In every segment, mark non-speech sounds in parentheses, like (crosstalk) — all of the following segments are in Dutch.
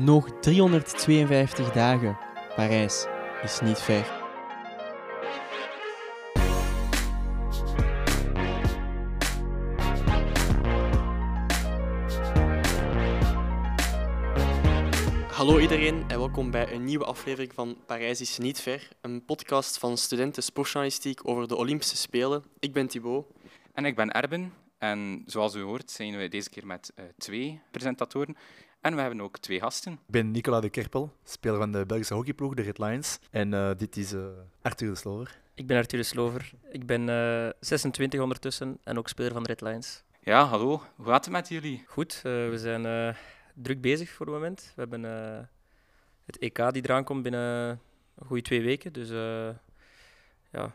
Nog 352 dagen. Parijs is niet ver. Hallo iedereen en welkom bij een nieuwe aflevering van Parijs is niet ver, een podcast van studenten sportjournalistiek over de Olympische Spelen. Ik ben Thibaut. En ik ben Erben. En zoals u hoort zijn we deze keer met uh, twee presentatoren. En we hebben ook twee gasten. Ik ben Nicola de Kerpel, speler van de Belgische hockeyploeg, de Red Lions. En uh, dit is uh, Arthur de Slover. Ik ben Arthur de Slover. Ik ben 26 ondertussen en ook speler van de Red Lions. Ja, hallo. Hoe gaat het met jullie? Goed, we zijn druk bezig voor het moment. We hebben het EK die eraan komt binnen een goede twee weken. Dus ja,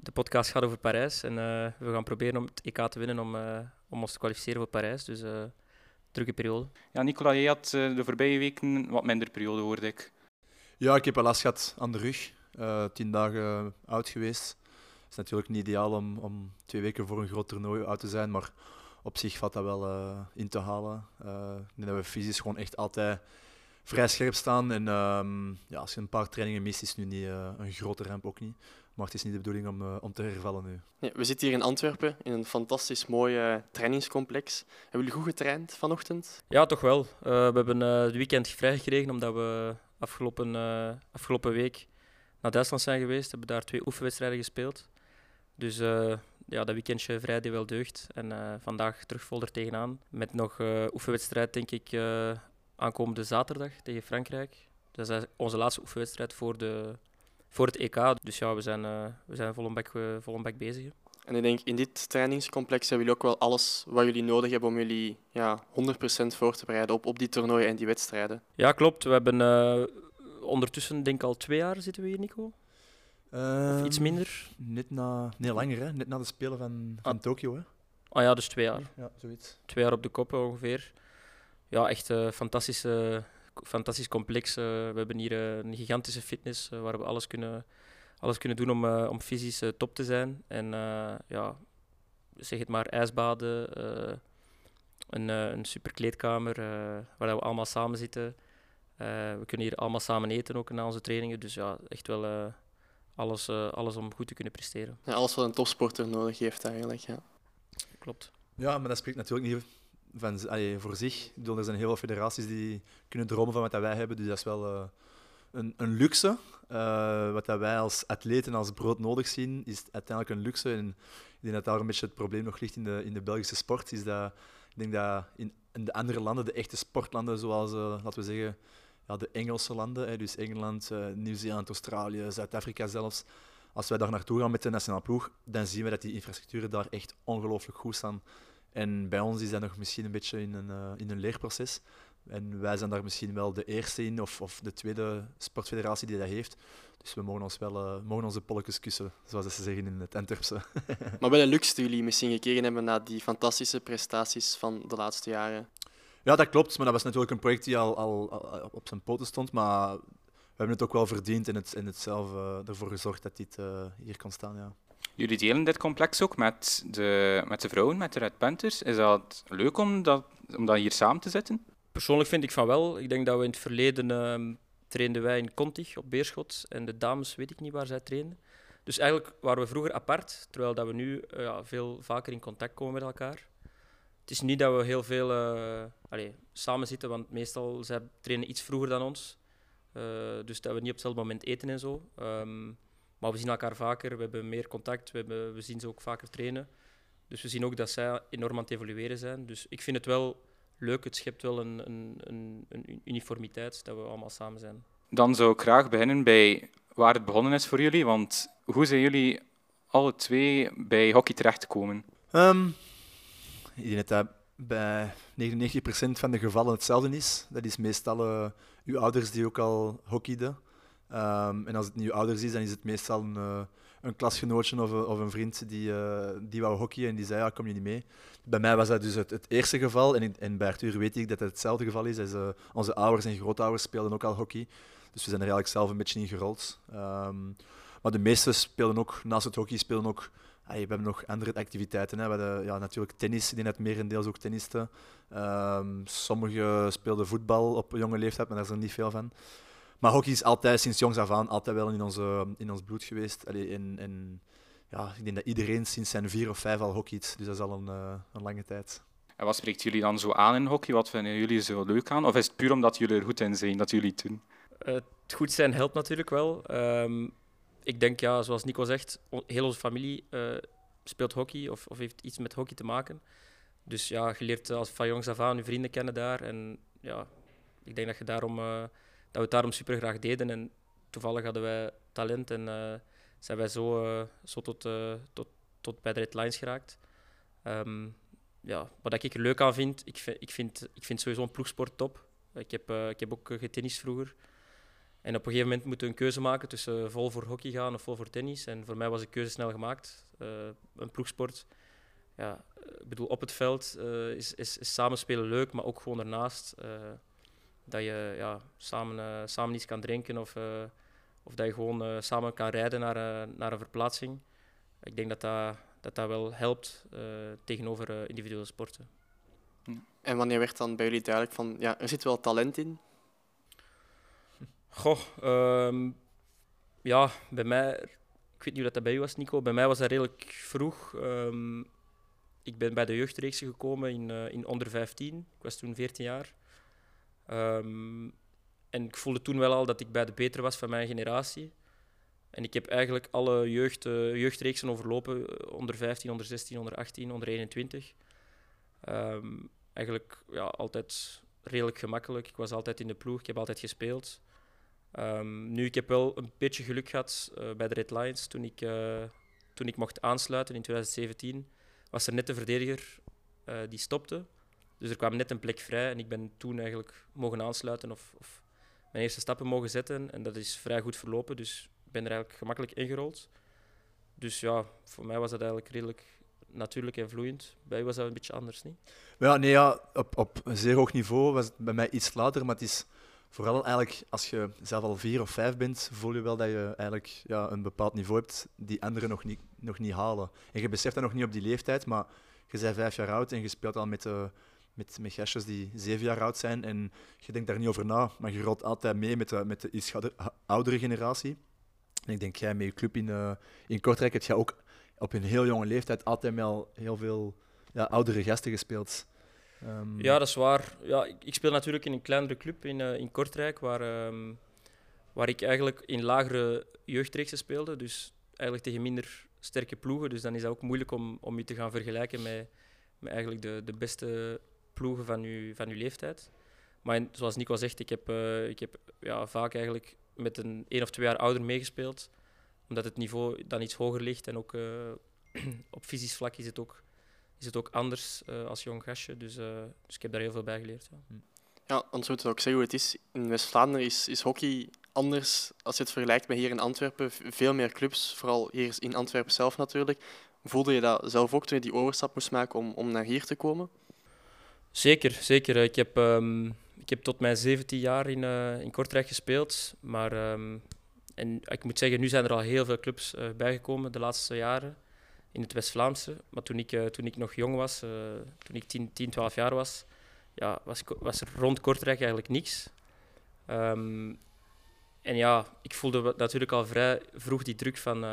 de podcast gaat over Parijs en uh, we gaan proberen om het EK te winnen om, uh, om ons te kwalificeren voor Parijs. Dus uh, drukke periode. Ja, Nicola, jij had de voorbije weken wat minder periode, hoorde ik. Ja, ik heb een last gehad aan de rug. tien dagen oud geweest. Het is natuurlijk niet ideaal om, om twee weken voor een groot toernooi uit te zijn, maar op zich valt dat wel in te halen. ik denk dat we fysisch gewoon echt altijd vrij scherp staan. En ehm, ja, als je een paar trainingen mist, is het nu niet een grote ramp ook niet. Maar het is niet de bedoeling om, uh, om te hervallen nu. Nee, we zitten hier in Antwerpen in een fantastisch mooi uh, trainingscomplex. Hebben jullie goed getraind vanochtend? Ja, toch wel. Uh, we hebben het weekend vrijgekregen omdat we afgelopen, afgelopen week naar Duitsland zijn geweest. We hebben daar twee oefenwedstrijden gespeeld. Dus ja, dat weekendje vrij deed wel deugd. En vandaag terug vol er tegenaan. Met nog oefenwedstrijd, denk ik, aankomende zaterdag tegen Frankrijk. Dat is onze laatste oefenwedstrijd voor de voor het EK. Dus ja, we zijn, uh, we zijn vol bek, uh, vol bek bezig. En ik denk, in dit trainingscomplex hebben jullie ook wel alles wat jullie nodig hebben om jullie ja, 100% voor te bereiden op, op die toernooien en die wedstrijden. Ja, klopt. We hebben uh, ondertussen, denk ik al twee jaar zitten we hier, Nico. of iets minder? Net na, nee, langer, hè? net na de Spelen van, van ah. Tokio. Hè? Ah ja, dus twee jaar. Ja, zoiets. Twee jaar op de kop ongeveer. Ja, echt een fantastische fantastisch complex. Eh, we hebben hier eh, een gigantische fitness eh, waar we alles kunnen, alles kunnen doen om, om fysisch top te zijn. En ja, zeg het maar, ijsbaden, een, een super kleedkamer waar we allemaal samen zitten. we kunnen hier allemaal samen eten ook na onze trainingen. Dus ja, echt wel alles, alles om goed te kunnen presteren. Ja, alles wat een topsporter nodig heeft eigenlijk. Ja. Klopt. Ja, maar dat spreekt natuurlijk niet van, voor zich. Ik bedoel, er zijn heel veel federaties die kunnen dromen van wat wij hebben, dus dat is wel uh, een, een, luxe. Uh, wat dat wij als atleten als brood nodig zien, is uiteindelijk een luxe. En ik denk dat daar een beetje het probleem nog ligt in de, in de Belgische sport. Is dat, ik denk dat in, de andere landen, de echte sportlanden, zoals uh, laten we zeggen, ja, de Engelse landen, hè, dus Engeland, Nieuw-Zeeland, Australië, Zuid-Afrika zelfs, als wij daar naartoe gaan met de nationale ploeg, dan zien we dat die infrastructuren daar echt ongelooflijk goed staan. En bij ons is dat nog misschien een beetje in een, uh, in een leerproces. En wij zijn daar misschien wel de eerste in, of, of de tweede sportfederatie die dat heeft. Dus we mogen, ons wel, uh, mogen onze polletjes kussen, zoals ze zeggen in het Antwerpse. (laughs) maar wel een luxe die jullie misschien gekregen hebben na die fantastische prestaties van de laatste jaren. Ja, dat klopt. Maar dat was natuurlijk een project die al, al, op zijn poten stond. Maar we hebben het ook wel verdiend en het, en het zelf uh, ervoor gezorgd dat dit uh, hier kon staan. Ja. Jullie delen dit complex ook met de, met de vrouwen, met de Red Panthers. Is dat leuk om dat, om dat hier samen te zetten? Persoonlijk vind ik van wel. Ik denk dat we in het verleden uh, trainden wij in Contig op Beerschot en de dames weet ik niet waar zij trainden. Dus eigenlijk waren we vroeger apart, terwijl dat we nu uh, ja, veel vaker in contact komen met elkaar. Het is niet dat we heel veel uh, allez, samen zitten, want meestal zij trainen iets vroeger dan ons. Uh, dus dat we niet op hetzelfde moment eten en zo. Um, maar we zien elkaar vaker, we hebben meer contact, we, hebben, we zien ze ook vaker trainen. Dus we zien ook dat zij enorm aan het evolueren zijn. Dus ik vind het wel leuk, het schept wel een, een, een, een uniformiteit dat we allemaal samen zijn. Dan zou ik graag beginnen bij waar het begonnen is voor jullie. Want hoe zijn jullie alle twee bij hockey terechtgekomen? Um, ik denk dat dat bij 99% van de gevallen hetzelfde is. Dat is meestal uh, uw ouders die ook al hockeyden. Um, en als het nu ouders is, dan is het meestal een, uh, een klasgenootje of, of, een vriend die, uh, die wou hockeyen en die zei, ja, kom je niet mee? Bij mij was dat dus het, het eerste geval. En, en bij Arthur weet ik dat het hetzelfde geval is. Onze ouders en grootouders speelden ook al hockey. Dus we zijn er eigenlijk zelf een beetje in gerold. Um, maar de meesten spelen ook, naast het hockey, spelen ook ah, we hebben nog andere activiteiten. Hè. We hadden, ja, natuurlijk tennis, denk dat merendeels ook tennisten. Ehm, sommigen speelden voetbal op jonge leeftijd, maar daar is er niet veel van. Maar hockey is altijd, sinds jongs af aan, altijd wel in, onze, in ons bloed geweest. Allee, en, en, ja, ik denk dat iedereen sinds zijn vier of vijf al hockeyt, dus dat is al een, uh, een lange tijd. En wat spreekt jullie dan zo aan in hockey? Wat vinden jullie zo leuk aan? Of is het puur omdat jullie er goed in zijn dat jullie het doen? Uh, het goed zijn helpt natuurlijk wel. Um, ik denk, ja, zoals Nico zegt, heel onze familie uh, speelt hockey of, of, heeft iets met hockey te maken. Dus ja, je leert als van jongs af aan je vrienden kennen daar. En ja, ik denk dat, je daarom, uh, we het daarom super graag deden. En toevallig hadden wij talent en uh, zijn wij zo, zo tot, tot, tot bij de Red Lines geraakt. Um, ja, wat ik er leuk aan vind, ik vind, ik vind, ik vind sowieso een ploegsport top. Ik heb, ik heb ook getennist vroeger. En op een gegeven moment moeten we een keuze maken tussen vol voor hockey gaan of vol voor tennis. En voor mij was de keuze snel gemaakt. Een ploegsport. Ja, ik bedoel, op het veld is, is, is, samenspelen leuk, maar ook gewoon ernaast. Dat je ja, samen, samen iets kan drinken of, of dat je gewoon samen kan rijden naar, naar een verplaatsing. Ik denk dat dat, dat, dat wel helpt tegenover individuele sporten. En wanneer werd dan bij jullie duidelijk van, ja, er zit wel talent in, Goh, um, ja, bij mij, ik weet niet hoe dat bij u was, Nico. Bij mij was dat redelijk vroeg. Um, ik ben bij de jeugdreeks gekomen in, uh, in onder 15. Ik was toen 14 jaar. Um, en ik voelde toen wel al dat ik bij de betere was van mijn generatie. En ik heb eigenlijk alle jeugd, uh, jeugdreeksen overlopen: eh, onder 15, onder 16, onder 18, onder 21. eigenlijk ja, altijd redelijk gemakkelijk. Ik was altijd in de ploeg, ik heb altijd gespeeld. Um, nu, ik heb wel een beetje geluk gehad uh, bij de Red Lions. Toen ik, toen ik mocht aansluiten in 2017, was er net de verdediger die stopte. Dus er kwam net een plek vrij en ik ben toen eigenlijk mogen aansluiten of, of, mijn eerste stappen mogen zetten. En dat is vrij goed verlopen, dus ik ben er eigenlijk gemakkelijk ingerold. Dus ja, voor mij was dat eigenlijk redelijk natuurlijk en vloeiend. Bij u was dat een beetje anders, niet? Ja, nee, ja, op, op zeer hoog niveau was het bij mij iets later, maar het is vooral eigenlijk als je zelf al vier of vijf bent, voel je wel dat je eigenlijk ja, een bepaald niveau hebt die anderen nog niet, nog niet halen. En je beseft dat nog niet op die leeftijd, maar je bent vijf jaar oud en je speelt al met, uh, met, gastjes die zeven jaar oud zijn en je denkt daar niet over na, maar je rolt altijd mee met de, met de iets oudere generatie. En ik denk, jij met je club in, uh, in Kortrijk heb je ook op een heel jonge leeftijd altijd al heel veel ja, oudere gasten gespeeld. Um... Ja, dat is waar. Ja, ik, ik, speel natuurlijk in een kleinere club in, uh, in Kortrijk, waar, um, waar ik eigenlijk in lagere jeugdreeksen speelde. Dus eigenlijk tegen minder sterke ploegen. Dus dan is dat ook moeilijk om, om je te gaan vergelijken met, met eigenlijk de, de beste ploegen van je, van uw leeftijd. Maar zoals Nico zegt, ik heb, uh, ik heb ja, vaak eigenlijk met een één of twee jaar ouder meegespeeld. Omdat het niveau dan iets hoger ligt. En ook uh, (clears throat) op fysisch vlak is het ook is het ook anders uh, als jong gastje. Dus, dus ik heb daar heel veel bij geleerd. Ja, ja anders moet ook zeggen hoe het is. In West-Vlaanderen is, is hockey anders als je het vergelijkt met hier in Antwerpen. Veel meer clubs, vooral hier in Antwerpen zelf natuurlijk. Voelde je dat zelf ook toen je die overstap moest maken om, om naar hier te komen? Zeker, zeker. Ik heb, um, ik heb tot mijn 17 jaar in, uh, in Kortrijk gespeeld. Maar um, en ik moet zeggen, nu zijn er al heel veel clubs uh, bijgekomen de laatste jaren in het West-Vlaamse. Maar toen ik, toen ik nog jong was, toen ik 10, 10, 12 jaar was, ja, was, was er rond Kortrijk eigenlijk niks. Um, en ja, ik voelde natuurlijk al vrij vroeg die druk van,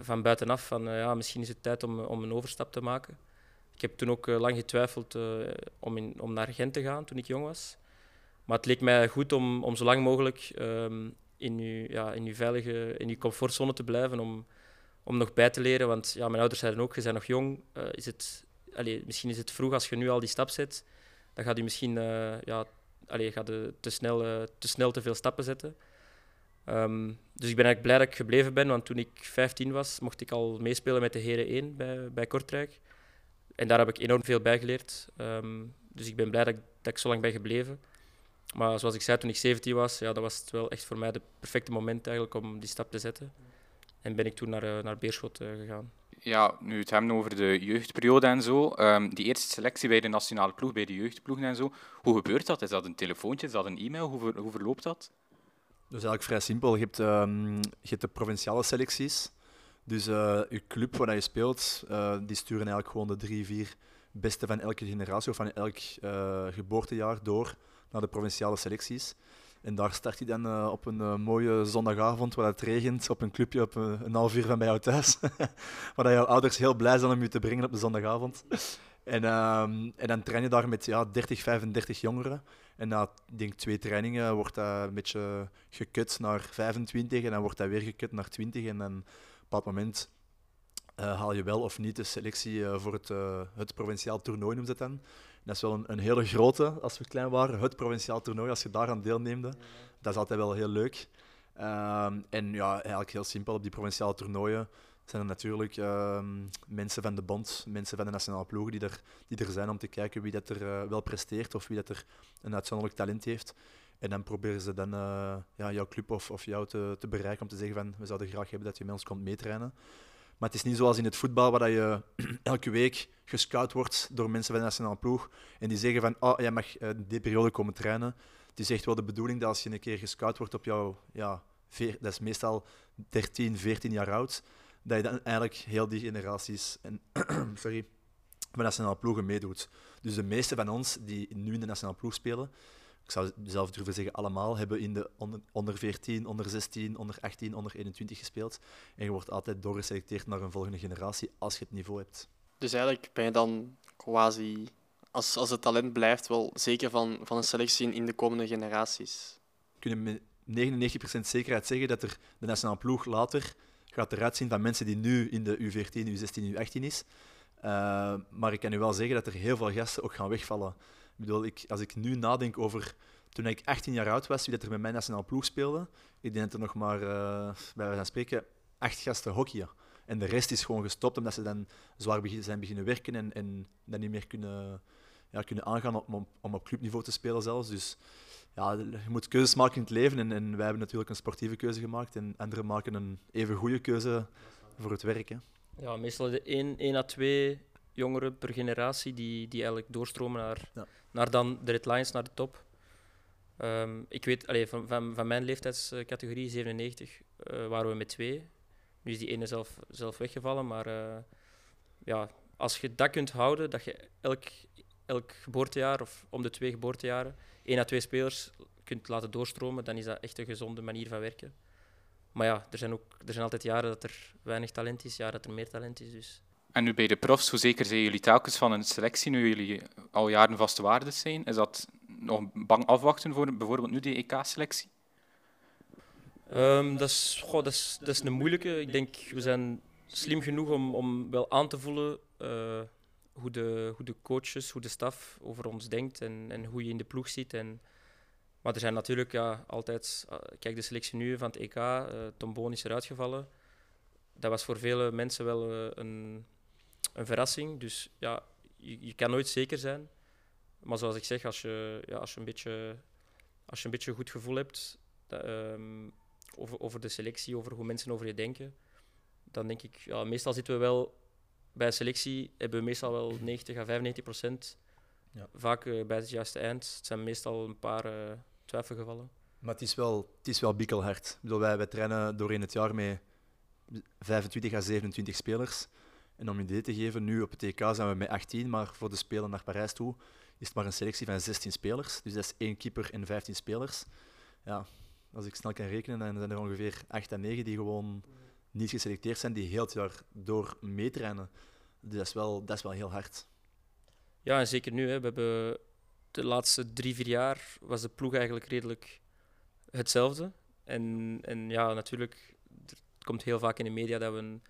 van buitenaf. Van ja, misschien is het tijd om, om een overstap te maken. Ik heb toen ook lang getwijfeld om, in, om naar Gent te gaan toen ik jong was. Maar het leek mij goed om, om zo lang mogelijk um, in, uw, ja, in uw veilige in uw comfortzone te blijven. Om, om nog bij te leren. Want ja, mijn ouders zeiden ook, je bent nog jong. Uh, is het, misschien is het vroeg als je nu al die stap zet. Dan gaat je misschien ja, te, snel, te snel te veel stappen zetten. Um, dus ik ben eigenlijk blij dat ik gebleven ben, want toen ik 15 was, mocht ik al meespelen met de Heren 1 bij, bij Kortrijk. En daar heb ik enorm veel bij geleerd. Um, dus ik ben blij dat ik, dat ik zo lang ben gebleven. Maar zoals ik zei, toen ik 17 was, ja, dat was het wel echt voor mij het perfecte moment eigenlijk om die stap te zetten. En ben ik toen naar, uh, naar Beerschot uh, gegaan. Ja, nu het hebben over de jeugdperiode en zo. Um, die eerste selectie bij de nationale ploeg, bij de jeugdploeg en zo. Hoe gebeurt dat? Is dat een telefoontje? Is dat een e-mail? Hoe, ver, hoe verloopt dat? Dus eigenlijk vrij simpel. Je hebt, um, je hebt de provinciale selecties. Dus eh, je club waar je speelt, eh, die sturen eigenlijk gewoon de drie, vier beste van elke generatie of van elk eh, geboortejaar door naar de provinciale selecties. En daar start hij dan eh, op een eh, mooie zondagavond waar het regent, op een clubje op een, half uur van bij jou thuis. (laughs) waar jouw ouders heel blij zijn om je te brengen op de zondagavond. En, ehm, en dan train je daar met ja, 30, 35 jongeren. En na denk, twee trainingen wordt dat een beetje gekut naar 25 en dan wordt dat weer gekut naar 20. En dan bepaald moment eh, haal je wel of niet de selectie eh, voor het, eh, het provinciaal toernooi, noemt het dan. Dat is wel een, een hele grote, als we klein waren, het provinciaal toernooi, als je daaraan deelneemde. Dat is altijd wel heel leuk. Ehm, en ja, eigenlijk heel simpel, op die provinciale toernooien zijn er natuurlijk ehm, mensen van de bond, mensen van de nationale ploegen die er, die er zijn om te kijken wie dat er wel presteert of wie dat er een uitzonderlijk talent heeft. En dan proberen ze dan eh, ja, jouw club of, of jou te, te bereiken om te zeggen van we zouden graag hebben dat je met ons komt meetrainen. Maar het is niet zoals in het voetbal, waar je (clears throat) elke week gescout wordt door mensen van de nationale ploeg. En die zeggen van, oh, jij mag eh, die periode komen trainen. Het is echt wel de bedoeling dat als je een keer gescout wordt op jouw, ja, dat is meestal 13, 14 jaar oud, dat je dan eigenlijk heel die generaties en, (clears throat) sorry, van nationale ploegen meedoet. Dus de meeste van ons die nu in de nationale ploeg spelen, ik zou zelf durven zeggen allemaal, hebben in de onder, onder 14, onder 16, onder 18, onder 21 gespeeld. En je wordt altijd doorgeselecteerd naar een volgende generatie als je het niveau hebt. Dus eigenlijk ben je dan quasi, als, als het talent blijft, wel zeker van, van een selectie in, de komende generaties. We kunnen met 99% zekerheid zeggen dat er de nationale ploeg later gaat eruit zien van mensen die nu in de U14, U16, U18 is. Uh, maar ik kan u wel zeggen dat er heel veel gasten ook gaan wegvallen. Bedoel, ik, als ik nu nadenk over toen ik 18 jaar oud was, wie dat er met mijn nationale ploeg speelde, ik denk dat er nog maar, uh, bij van spreken, acht gasten hockeyen. En de rest is gewoon gestopt omdat ze dan zwaar zijn beginnen werken en, en dan niet meer kunnen, ja, kunnen aangaan om, op clubniveau te spelen zelfs. Dus ja, je moet keuzes maken in het leven en, en wij hebben natuurlijk een sportieve keuze gemaakt en anderen maken een even goede keuze voor het werk. Ja, meestal de 1 à 2 jongeren per generatie die, die eigenlijk doorstromen naar, Ja. naar dan de Red Lions, naar de top. Ehm, ik weet, allee, van, van, van mijn leeftijdscategorie, 97, eh, waren we met twee. Nu is die ene zelf, zelf weggevallen, maar eh, ja, als je dat kunt houden, dat je elk, elk geboortejaar of om de twee geboortejaren één à twee spelers kunt laten doorstromen, dan is dat echt een gezonde manier van werken. Maar ja, er zijn, ook, er zijn altijd jaren dat er weinig talent is, jaren dat er meer talent is. Dus. En nu bij de profs, hoe zeker zijn jullie telkens van een selectie, nu jullie al jaren vaste waardes zijn? Is dat nog bang afwachten voor bijvoorbeeld nu de EK-selectie? Um, dat, is, goh, dat, is, dat is een moeilijke. Ik denk, we zijn slim genoeg om, om wel aan te voelen uh, hoe, de, hoe de coaches, hoe de staf over ons denkt en, en hoe je in de ploeg zit. En, maar er zijn natuurlijk ja, altijd... Uh, kijk, de selectie nu van het EK, uh, Tom Boon is eruit gevallen. Dat was voor vele mensen wel een, een verrassing. Dus ja, je, je, kan nooit zeker zijn. Maar zoals ik zeg, als je, ja, als je, een, beetje, als je een beetje goed gevoel hebt dat, um, over, over de selectie, over hoe mensen over je denken, dan denk ik, ja, meestal zitten we wel bij een selectie, hebben we meestal wel 90 à 95 procent. Ja. Vaak uh, bij het juiste eind. Het zijn meestal een paar uh, twijfelgevallen. Maar het is wel, het is wel bikkelhard. Ik bedoel, wij, wij trainen doorheen het jaar met 25 à 27 spelers. En om je een idee te geven, nu op het EK zijn we met 18, maar voor de Spelen naar Parijs toe is het maar een selectie van 16 spelers. Dus dat is één keeper en 15 spelers. Ja, als ik snel kan rekenen, dan zijn er ongeveer 8 à 9 die gewoon niet geselecteerd zijn, die heel het jaar door meetrainen. Dus dat is wel, dat is wel heel hard. Ja, en zeker nu. Hè. We hebben de laatste drie, vier jaar was de ploeg eigenlijk redelijk hetzelfde. En, en ja, natuurlijk, het komt heel vaak in de media dat we een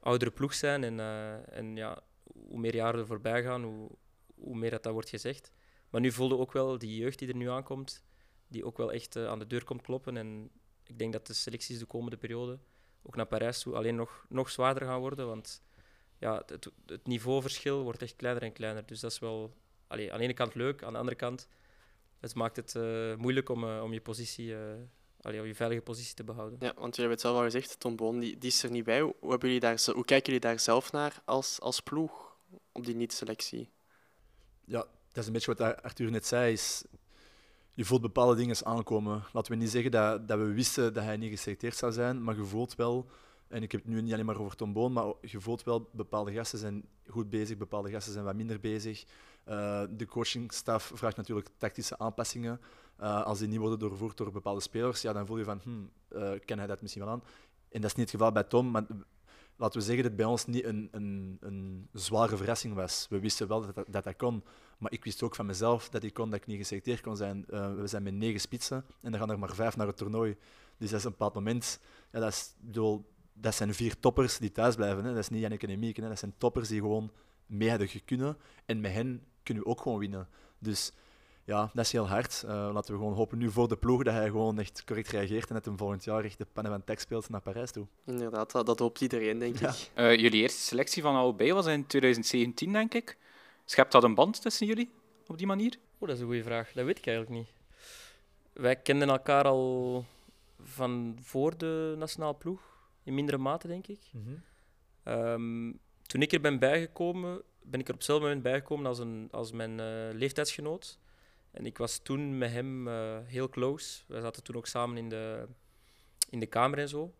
oudere ploeg zijn. En, uh, en ja, hoe meer jaren er voorbij gaan, hoe, hoe meer dat, dat wordt gezegd. Maar nu voelde ook wel die jeugd die er nu aankomt, die ook wel echt uh, aan de deur komt kloppen. En ik denk dat de selecties de komende periode, ook naar Parijs toe, alleen nog, nog zwaarder gaan worden. Want ja, het, het niveauverschil wordt echt kleiner en kleiner. Dus dat is wel allee, aan de ene kant leuk, aan de andere kant het maakt het uh, moeilijk om, om je positie, uh, allee, om je veilige positie te behouden. Ja, want je hebt het zelf al gezegd, Tom Boon die, die is er niet bij. Hoe, hebben jullie daar, hoe kijken jullie daar zelf naar als, als ploeg op die niet-selectie? Ja, dat is een beetje wat Arthur net zei. Is, je voelt bepaalde dingen aankomen. Laten we niet zeggen dat, dat we wisten dat hij niet geselecteerd zou zijn, maar je voelt wel En ik heb het nu niet alleen maar over Tom Boon, maar je voelt wel, bepaalde gasten zijn goed bezig, bepaalde gasten zijn wat minder bezig. Uh, de coachingstaf vraagt natuurlijk tactische aanpassingen. Uh, als die niet worden doorvoerd door bepaalde spelers, ja, dan voel je van, hmm, uh, ken hij dat misschien wel aan? En dat is niet het geval bij Tom, maar laten we zeggen dat het bij ons niet een, een, een zware verrassing was. We wisten wel dat dat, dat dat, kon, maar ik wist ook van mezelf dat ik kon, dat ik niet geselecteerd kon zijn. we zijn met negen spitsen en er gaan er maar vijf naar het toernooi. Dus dat is een bepaald moment, ja, dat is, dat zijn vier toppers die thuis blijven. Hè. Dat is niet Janneke en Mieke, hè. dat zijn toppers die gewoon mee hadden kunnen. En met hen kunnen we ook gewoon winnen. Dus ja, dat is heel hard. Uh, laten we gewoon hopen nu voor de ploeg dat hij gewoon echt correct reageert en dat hem volgend jaar echt de pannen van Tech speelt naar Parijs toe. Inderdaad, dat, dat hoopt iedereen, denk ik. Uh, jullie eerste selectie van AOB was in 2017, denk ik. Schept dat een band tussen jullie op die manier? Oh, dat is een goede vraag. Dat weet ik eigenlijk niet. Wij kenden elkaar al van voor de nationale ploeg in mindere mate, denk ik. Mhm. Ehm, toen ik er ben bijgekomen, ben ik er op hetzelfde moment bijgekomen als, een, als mijn uh, leeftijdsgenoot. En ik was toen met hem uh, heel close. We zaten toen ook samen in de, in de kamer en zo.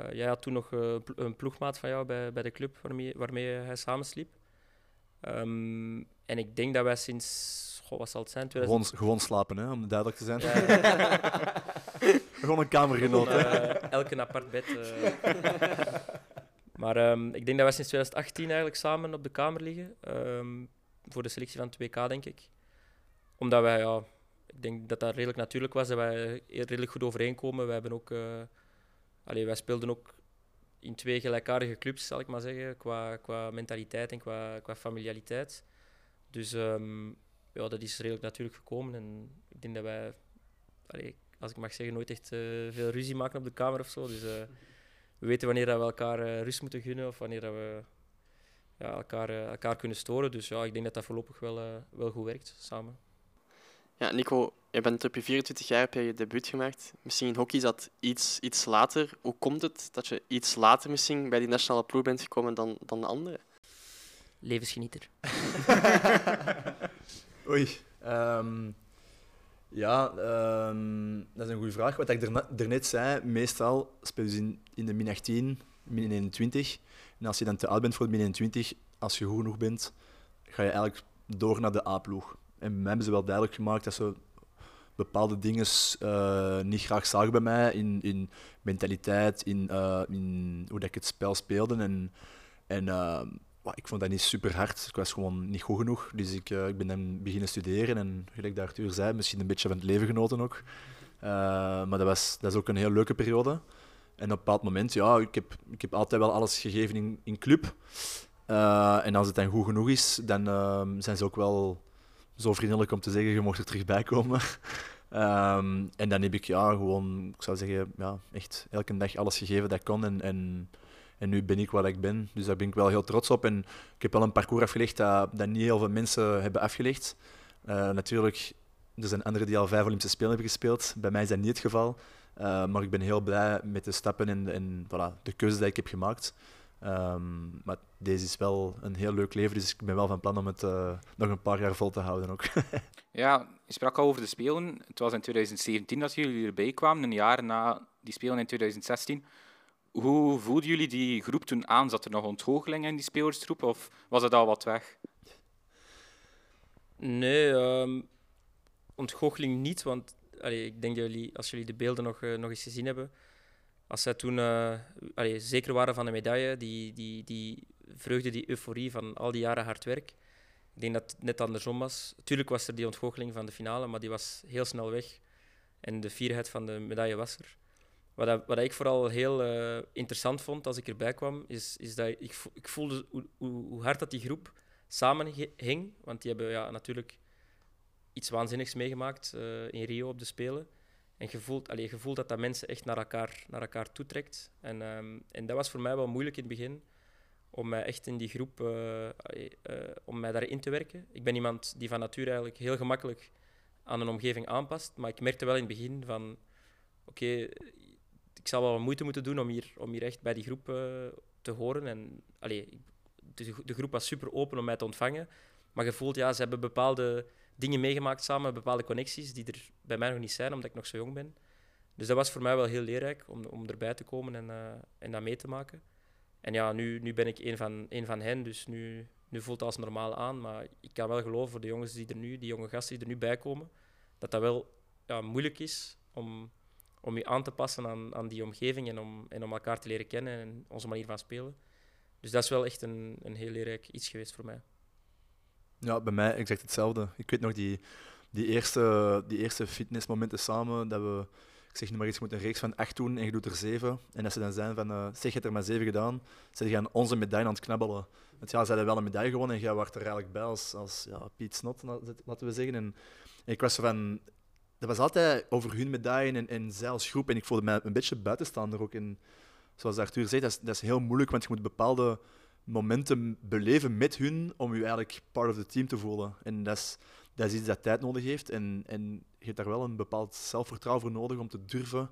Uh, jij had toen nog een ploegmaat van jou bij, bij de club waarmee, waarmee hij samensliep. Um, en ik denk dat wij sinds Goh, wat zal het zijn? 2000... Gewoon, gewoon slapen, hè, om duidelijk te zijn. (laughs) Gewoon een kamergenoot. Uh, elk een apart bed. Maar um, ik denk dat wij sinds 2018 eigenlijk samen op de kamer liggen. Um, voor de selectie van 2K, denk ik. Omdat wij, ja, ik denk dat dat redelijk natuurlijk was, dat wij redelijk goed overeenkomen. Wij, hebben ook, uh, allee, wij speelden ook in twee gelijkaardige clubs, zal ik maar zeggen, qua, qua mentaliteit en qua, qua familialiteit. Dus um, ja, dat is redelijk natuurlijk gekomen. En ik denk dat wij, als ik mag zeggen, nooit echt uh, veel ruzie maken op de kamer of zo. Dus uh, we weten wanneer dat we elkaar rust moeten gunnen of wanneer dat we ja, elkaar, elkaar kunnen storen. Dus ja, ik denk dat dat voorlopig wel, wel goed werkt samen. Ja, Nico, je bent op je 24 jaar heb je, je debuut gemaakt. Misschien in hockey is dat iets, iets later. Hoe komt het dat je iets later misschien bij die nationale ploeg bent gekomen dan, dan de anderen? Levensgenieter. (laughs) Oei. Um, ja, um, dat is een goede vraag. Wat ik daarnet zei, meestal speel je in, in de min 18, min 21. En als je dan te oud bent voor de min 21, als je goed genoeg bent, ga je eigenlijk door naar de A-ploeg. En mij hebben ze wel duidelijk gemaakt dat ze bepaalde dingen uh, niet graag zagen bij mij in, in mentaliteit, in, uh, in hoe dat ik het spel speelde. En, en uh, ik vond dat niet super hard. Ik was gewoon niet goed genoeg. Dus ik, ik ben dan beginnen studeren. En gelijk dat Arthur zei, misschien een beetje van het leven genoten ook. Maar dat, was, dat is ook een heel leuke periode. En op een bepaald moment, ja, ik heb, ik heb altijd wel alles gegeven in, in club. En als het dan goed genoeg is, dan zijn ze ook wel zo vriendelijk om te zeggen, je mocht er terug bij komen. um, (laughs) en dan heb ik ja, gewoon, ik zou zeggen, ja, echt elke dag alles gegeven dat ik kon. En, en en nu ben ik wat ik ben. Dus daar ben ik wel heel trots op. En ik heb wel een parcours afgelegd dat, niet heel veel mensen hebben afgelegd. Uh, natuurlijk, er zijn anderen die al vijf Olympische Spelen hebben gespeeld. Bij mij is dat niet het geval. Uh, maar ik ben heel blij met de stappen en, en voilà, de keuze die ik heb gemaakt. Um, maar deze is wel een heel leuk leven, dus ik ben wel van plan om het uh, nog een paar jaar vol te houden ook. (laughs) ja, je sprak al over de Spelen. Het was in 2017 dat jullie erbij kwamen, een jaar na die Spelen in 2016. Hoe voelden jullie die groep toen aan? Zat er nog ontgoocheling in die spelersgroep of was het al wat weg? Nee, um, ontgoocheling niet, want allee, ik denk dat jullie, als jullie de beelden nog, uh, nog eens gezien hebben, als zij toen allee, zeker waren van de medaille, die, die, die vreugde, die euforie van al die jaren hard werk, ik denk dat het net andersom was. Tuurlijk was er die ontgoocheling van de finale, maar die was heel snel weg. En de fierheid van de medaille was er. Wat, wat ik vooral heel uh, interessant vond als ik erbij kwam, is, is dat ik, ik voelde hoe, hoe, hard dat die groep samen hing. Want die hebben ja, natuurlijk iets waanzinnigs meegemaakt uh, in Rio op de Spelen. En je voelt, allez, je voelt dat dat mensen echt naar elkaar, naar elkaar toetrekt. En, um, en dat was voor mij wel moeilijk in het begin, om mij echt in die groep, uh, om mij daarin te werken. Ik ben iemand die van nature eigenlijk heel gemakkelijk aan een omgeving aanpast. Maar ik merkte wel in het begin van, oké, ik zal wel moeite moeten doen om hier, om hier echt bij die groep uh, te horen. En, allee, de, de, groep was super open om mij te ontvangen. Maar je voelt, ja, ze hebben bepaalde dingen meegemaakt samen, bepaalde connecties die er bij mij nog niet zijn, omdat ik nog zo jong ben. Dus dat was voor mij wel heel leerrijk om, om erbij te komen en, eh, en dat mee te maken. En ja, nu, nu ben ik een van, een van hen, dus nu, nu voelt het als normaal aan. Maar ik kan wel geloven voor de jongens die er nu, die jonge gasten die er nu bij komen, dat dat wel ja, moeilijk is om, om je aan te passen aan, aan die omgeving en om, en om elkaar te leren kennen en onze manier van spelen. Dus dat is wel echt een, een heel leerrijk iets geweest voor mij. Ja, bij mij exact hetzelfde. Ik weet nog die, die, eerste, die eerste fitnessmomenten samen, dat we, ik zeg nu maar iets, je moet een reeks van acht doen en je doet er zeven. En als ze dan zijn van, uh, zeg, je hebt er maar zeven gedaan, ze gaan onze medaille aan het knabbelen. Want ja, ze hadden wel een medaille gewonnen en jij wordt er eigenlijk bij als, als ja, Piet Snot, laten we zeggen. En, ik was van, dat was altijd over hun medaille en, en zij als groep. En ik voelde mij een beetje buitenstaander ook. En zoals Arthur zei, dat is, dat is heel moeilijk, want je moet bepaalde momenten beleven met hun om je eigenlijk part of the team te voelen. En dat is, dat is iets dat tijd nodig heeft. En, en je hebt daar wel een bepaald zelfvertrouwen voor nodig om te durven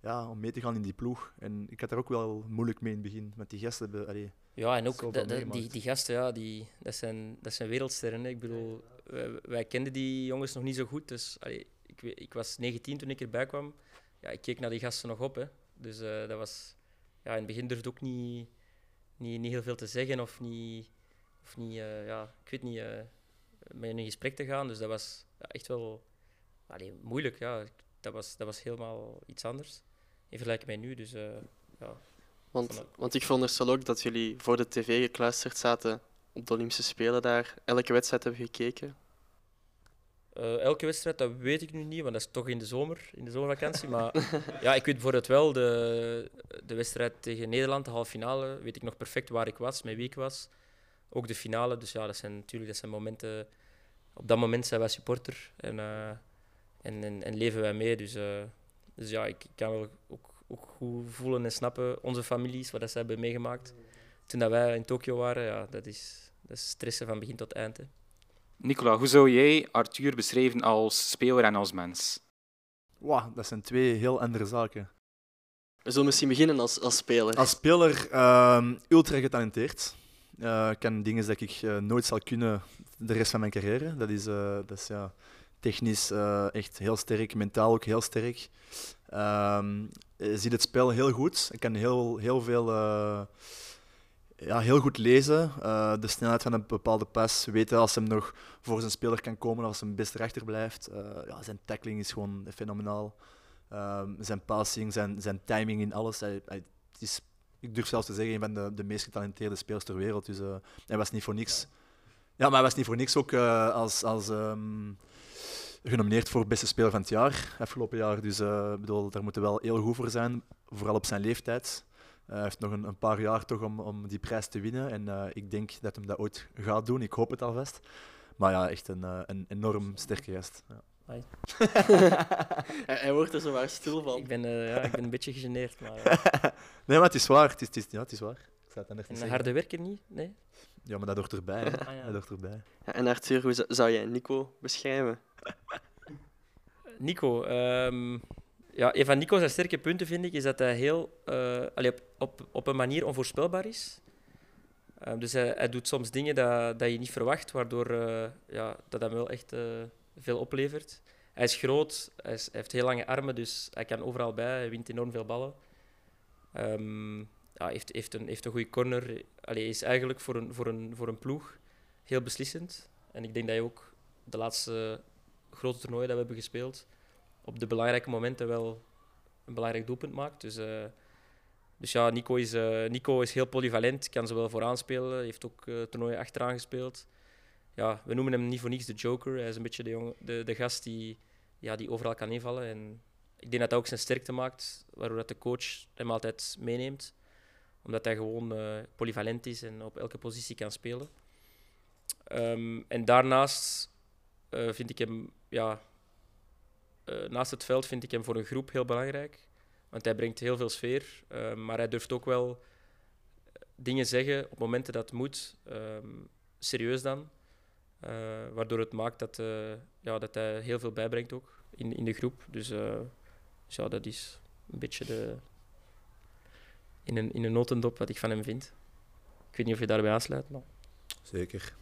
ja, om mee te gaan in die ploeg. En ik had daar ook wel moeilijk mee in het begin. Met die gasten allee, ja, en ook die, die gasten, ja, die, dat, zijn, dat zijn wereldsterren. Hè. Ik bedoel, wij, wij, kenden die jongens nog niet zo goed. Dus allee, ik, ik was 19 toen ik erbij kwam. Ja, ik keek naar die gasten nog op. Hè. Dus uh, dat was... Ja, in het begin durfde ook niet, niet, niet heel veel te zeggen of niet... Of niet uh, ja, ik weet niet, uh, met in een gesprek te gaan. Dus dat was ja, echt wel allee, moeilijk. Ja. Dat, was, dat was helemaal iets anders in vergelijking met nu. Dus ja... Want, want ik veronderstel ook dat jullie voor de tv gekluisterd zaten op de Olympische Spelen daar. Elke wedstrijd hebben gekeken. Uh, elke wedstrijd, dat weet ik nu niet, want dat is toch in de zomer, in de zomervakantie. Maar (laughs) ja, ik weet bijvoorbeeld wel, de, de wedstrijd tegen Nederland, de halve finale, weet ik nog perfect waar ik was, met wie ik was. Ook de finale, dus ja, dat zijn natuurlijk dat zijn momenten... Op dat moment zijn wij supporter en, uh, en, en, en, leven wij mee. Dus, uh, dus ja, ik, ik kan wel ook ook goed voelen en snappen, onze families, wat dat ze hebben meegemaakt. Toen dat wij in Tokio waren, ja, dat, is, dat is stressen van begin tot eind. Hè. Nicola, hoe zou jij Arthur beschrijven als speler en als mens? Wow, dat zijn twee heel andere zaken. We zullen misschien beginnen als, als speler. Als speler uh, ultra getalenteerd. Uh, kan dingen dat ik uh, nooit zal kunnen de rest van mijn carrière. Dat is, uh, dat is ja, technisch echt heel sterk, mentaal ook heel sterk. Ehm, ziet het spel heel goed. Ik kan heel, heel veel uh, ja, heel goed lezen. Uh, de snelheid van een bepaalde pas. Weten als hem nog voor zijn speler kan komen, als hem best rechter blijft. Uh, ja, zijn tackling is gewoon fenomenaal. Um, zijn passing, zijn, zijn timing in alles. Hij, hij, is, ik durf zelfs te zeggen, een van de, de meest getalenteerde spelers ter wereld. Dus hij was niet voor niks. Ja, maar hij was niet voor niks ook als. als um, genomineerd voor beste speler van het jaar afgelopen jaar. Dus bedoel, daar moeten we wel heel goed voor zijn, vooral op zijn leeftijd. Hij heeft nog een, een, paar jaar toch om, om die prijs te winnen. En uh, ik denk dat hij dat ooit gaat doen. Ik hoop het alvast. Maar ja, echt een, een enorm sterke gast. Ja. (laughs) hij, hij, wordt er zo maar stil van. Ik ben, ja, ik ben een beetje gegeneerd. Maar, (laughs) nee, maar het is waar. Het is, het is, ja, het is waar. Ik het en harde werker niet? Nee? Ja, maar dat hoort erbij. Ah, ja. Dat hoort erbij. Ja, en Arthur, hoe zou jij Nico beschrijven? Nico. Um, ja, een van Nico's sterke punten vind ik is dat hij heel uh, allee, op, op, op een manier onvoorspelbaar is. Um, dus hij, hij, doet soms dingen dat, dat je niet verwacht, waardoor uh, ja, dat hem wel echt uh, veel oplevert. Hij is groot, hij, heeft heel lange armen, dus hij kan overal bij. Hij wint enorm veel ballen. Um, ja, heeft, heeft, een, heeft een goede corner. Allee, is eigenlijk voor een, voor, een, voor een ploeg heel beslissend. En ik denk dat hij ook de laatste grote toernooien dat we hebben gespeeld, op de belangrijke momenten wel een belangrijk doelpunt maakt. Dus, uh, dus ja, Nico is, uh, Nico is heel polyvalent, kan zowel vooraan spelen, heeft ook uh, toernooien achteraan gespeeld. Ja, we noemen hem niet voor niets de joker. Hij is een beetje de, de, de gast die, ja, die overal kan invallen. En ik denk dat dat ook zijn sterkte maakt, waardoor dat de coach hem altijd meeneemt. Omdat hij gewoon polyvalent is en op elke positie kan spelen. Um, en daarnaast vind ik hem, ja, naast het veld vind ik hem voor een groep heel belangrijk. Want hij brengt heel veel sfeer, uh, maar hij durft ook wel dingen zeggen op momenten dat het moet, um, serieus dan. waardoor het maakt dat, ja, dat hij heel veel bijbrengt ook in, in de groep. Dus, dus ja, dat is een beetje de, in, een, in een notendop wat ik van hem vind. Ik weet niet of je daarbij aansluit. Maar... Zeker.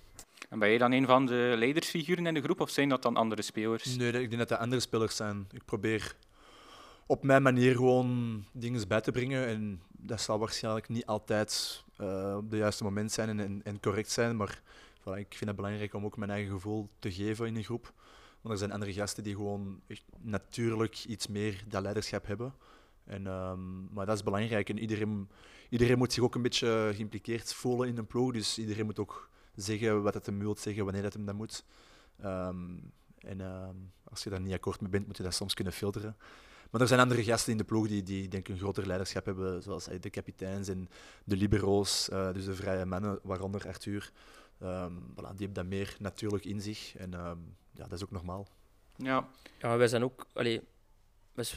En ben je dan een van de leidersfiguren in de groep of zijn dat dan andere spelers? Nee, ik denk dat dat andere spelers zijn. Ik probeer op mijn manier gewoon dingen bij te brengen. En dat zal waarschijnlijk niet altijd uh, op het juiste moment zijn en, en, correct zijn. Maar voilà, ik vind het belangrijk om ook mijn eigen gevoel te geven in een groep. Want er zijn andere gasten die gewoon natuurlijk iets meer dat leiderschap hebben. En, um, maar dat is belangrijk. En iedereen, iedereen moet zich ook een beetje geïmpliceerd voelen in een ploeg. Dus iedereen moet ook zeggen wat het hem wil zeggen, wanneer dat hem dat moet. Um, en um, als je daar niet akkoord mee bent, moet je dat soms kunnen filteren. Maar er zijn andere gasten in de ploeg die, die denk ik een groter leiderschap hebben, zoals de kapiteins en de libero's, uh, dus de vrije mannen, waaronder Arthur. Um, voilà, die hebben dat meer natuurlijk in zich en um, ja, dat is ook normaal. Ja, ja wij zijn ook, allee,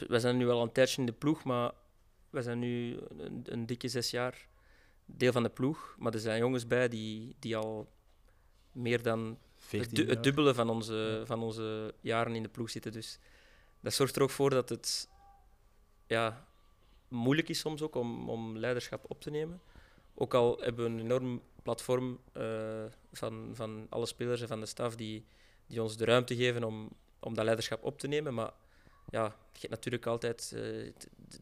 wij zijn nu al een tijdje in de ploeg, maar wij zijn nu een, een dikke zes jaar deel van de ploeg. Maar er zijn jongens bij die, die al meer dan het, du het, dubbele van onze, van onze jaren in de ploeg zitten. Dus dat zorgt er ook voor dat het ja, moeilijk is soms ook om, om leiderschap op te nemen. Ook al hebben we een enorm platform uh, van, van alle spelers en van de staf die, die ons de ruimte geven om, om dat leiderschap op te nemen. Maar ja, je hebt natuurlijk altijd uh, de,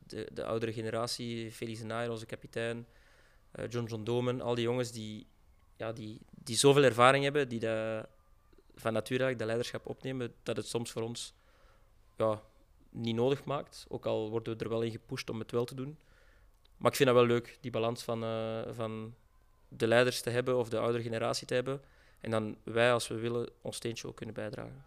de, de, oudere generatie, Felix Nair, onze kapitein, uh, John John Domen, al die jongens die, ja, die, die zoveel ervaring hebben, die dat van nature dat leiderschap opnemen, dat het soms voor ons ja, niet nodig maakt. Ook al worden we er wel in gepusht om het wel te doen. Maar ik vind dat wel leuk, die balans van, uh, van de leiders te hebben of de oudere generatie te hebben. En dan wij, als we willen, ons steentje ook kunnen bijdragen.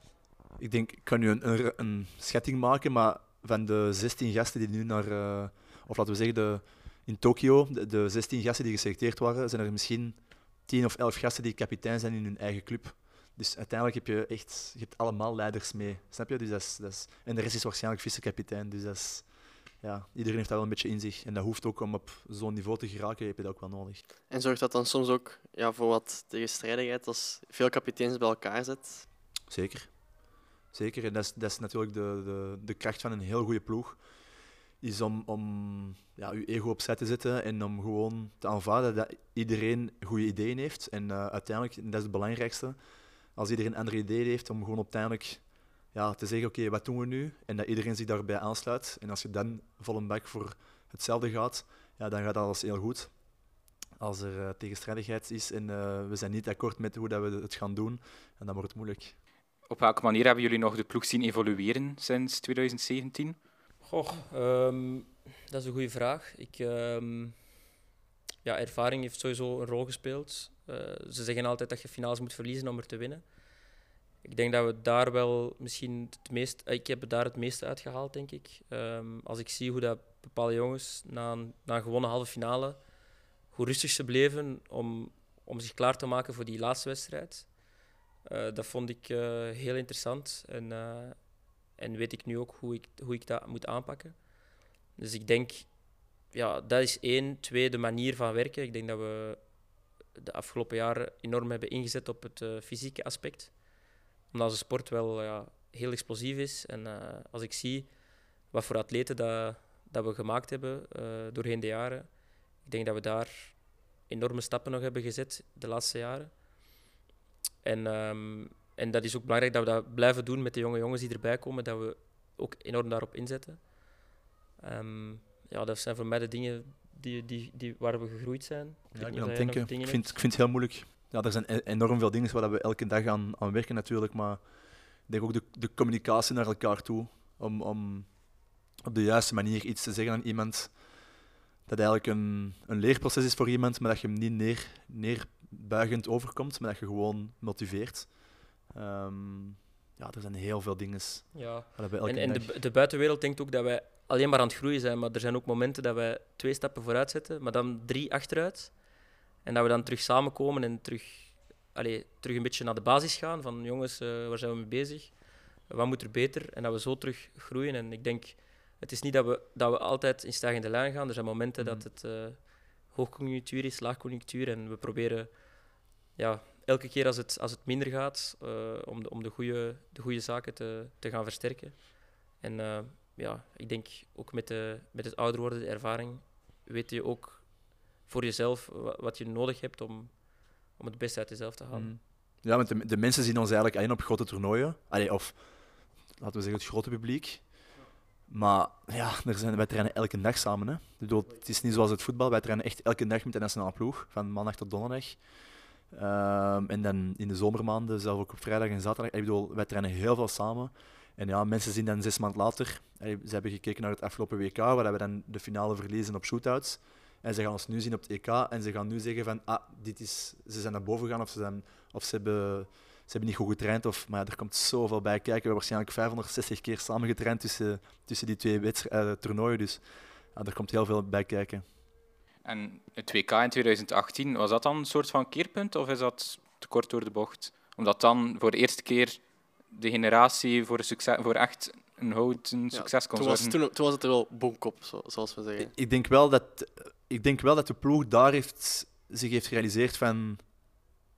Ik denk, ik kan nu een, een, een schatting maken, maar van de 16 gasten die nu naar, uh, of laten we zeggen, de, in Tokio, de, de 16 gasten die geselecteerd waren, zijn er misschien 10 of 11 gasten die kapitein zijn in hun eigen club. Dus uiteindelijk heb je echt je hebt allemaal leiders mee. Snap je? Dus dat is, dat is, en de rest is waarschijnlijk vice-kapitein. Dus dat is, ja, iedereen heeft dat wel een beetje in zich. En dat hoeft ook om op zo'n niveau te geraken, heb je dat ook wel nodig. En zorgt dat dan soms ook ja, voor wat tegenstrijdigheid als veel kapiteins bij elkaar zet? Zeker. Zeker. En dat is, dat is natuurlijk de, de, de kracht van een heel goede ploeg. Is om, om ja, je ego opzij te zetten en om gewoon te aanvaarden dat iedereen goede ideeën heeft. En uh, uiteindelijk, en dat is het belangrijkste, als iedereen andere ideeën heeft, om gewoon uiteindelijk ja, te zeggen, oké, wat doen we nu? En dat iedereen zich daarbij aansluit. En als je dan vol een bak voor hetzelfde gaat, ja, dan gaat alles heel goed. Als er uh, tegenstrijdigheid is en uh, we zijn niet akkoord met hoe dat we het gaan doen, en dan wordt het moeilijk. Op welke manier hebben jullie nog de ploeg zien evolueren sinds 2017? Goh, um, dat is een goede vraag. Ik, um, ja, ervaring heeft sowieso een rol gespeeld. Uh, ze zeggen altijd dat je finales moet verliezen om er te winnen. Ik denk dat we daar wel misschien het meest... Ik heb daar het meeste uitgehaald, denk ik. Um, als ik zie hoe dat bepaalde jongens na een, na gewonnen halve finale, hoe rustig ze bleven om, om zich klaar te maken voor die laatste wedstrijd. Uh, dat vond ik heel interessant. En, en weet ik nu ook hoe ik, hoe ik dat moet aanpakken. Dus ik denk, ja, dat is één. Twee, de manier van werken. Ik denk dat we de afgelopen jaren enorm hebben ingezet op het fysieke aspect omdat onze sport wel ja, heel explosief is. En uh, als ik zie wat voor atleten dat, dat we gemaakt hebben uh, doorheen de jaren, ik denk dat we daar enorme stappen nog hebben gezet de laatste jaren. En, um, en dat is ook belangrijk dat we dat blijven doen met de jonge jongens die erbij komen, dat we ook enorm daarop inzetten. Um, ja, dat zijn voor mij de dingen die, die, die, waar we gegroeid zijn. Ja, ik, ben aan het denken. Ik vind, ik vind het heel moeilijk ja, er zijn e-, enorm veel dingen waar we elke dag aan, aan werken natuurlijk, maar ik denk ook de, de communicatie naar elkaar toe, om, om op de juiste manier iets te zeggen aan iemand, dat eigenlijk een, een leerproces is voor iemand, maar dat je hem niet neer, neerbuigend overkomt, maar dat je gewoon motiveert. Um, ja, er zijn heel veel dingen. Ja. En, en de, de, buitenwereld denkt ook dat wij alleen maar aan het groeien zijn, maar er zijn ook momenten dat wij twee stappen vooruit zetten, maar dan drie achteruit. En dat we dan terug samenkomen en terug, allez, terug een beetje naar de basis gaan. Van jongens, uh, waar zijn we mee bezig? Wat moet er beter? En dat we zo terug groeien. En ik denk, het is niet dat we, dat we altijd in stijgende lijn gaan. Er zijn momenten dat mhm. het uh, hoogconjunctuur is, laagconjunctuur. En we proberen ja, elke keer als het, als het minder gaat, uh, om, de, om de goede de goede zaken te, te gaan versterken. En ja, ik denk ook met, de, met het ouder worden, de ervaring, weet je ook voor jezelf wat je nodig hebt om, om het beste uit jezelf te halen. Mm. Ja, want de, de, mensen zien ons eigenlijk alleen op grote toernooien. Of laten we zeggen het grote publiek. Maar ja, er zijn, wij trainen elke dag samen. Hè. Het is niet zoals het voetbal. Wij trainen echt elke dag met de nationale ploeg, van maandag tot donderdag. Ehm, en dan in de zomermaanden, zelf ook op vrijdag en zaterdag. Ik bedoel, wij trainen heel veel samen. En ja, mensen zien dan zes maanden later, ze hebben gekeken naar het afgelopen WK, waar we dan de finale verliezen op shootouts. En ze gaan ons nu zien op het EK en ze gaan nu zeggen van, ah, dit is, ze zijn naar boven gegaan of ze, zijn, of ze, hebben, ze hebben niet goed getraind. Of, maar ja, er komt zoveel bij kijken. We hebben waarschijnlijk 560 keer samen getraind tussen, tussen die twee uh, toernooien. Dus ja, er komt heel veel bij kijken. En het WK in 2018, was dat dan een soort van keerpunt of is dat te kort door de bocht? Omdat dan voor de eerste keer de generatie voor, succes, voor echt een houten succes kon toen was, toen, toen, was het er wel bonkop, zoals we zeggen. Ik denk wel dat, ik denk wel dat de ploeg daar heeft, zich heeft gerealiseerd van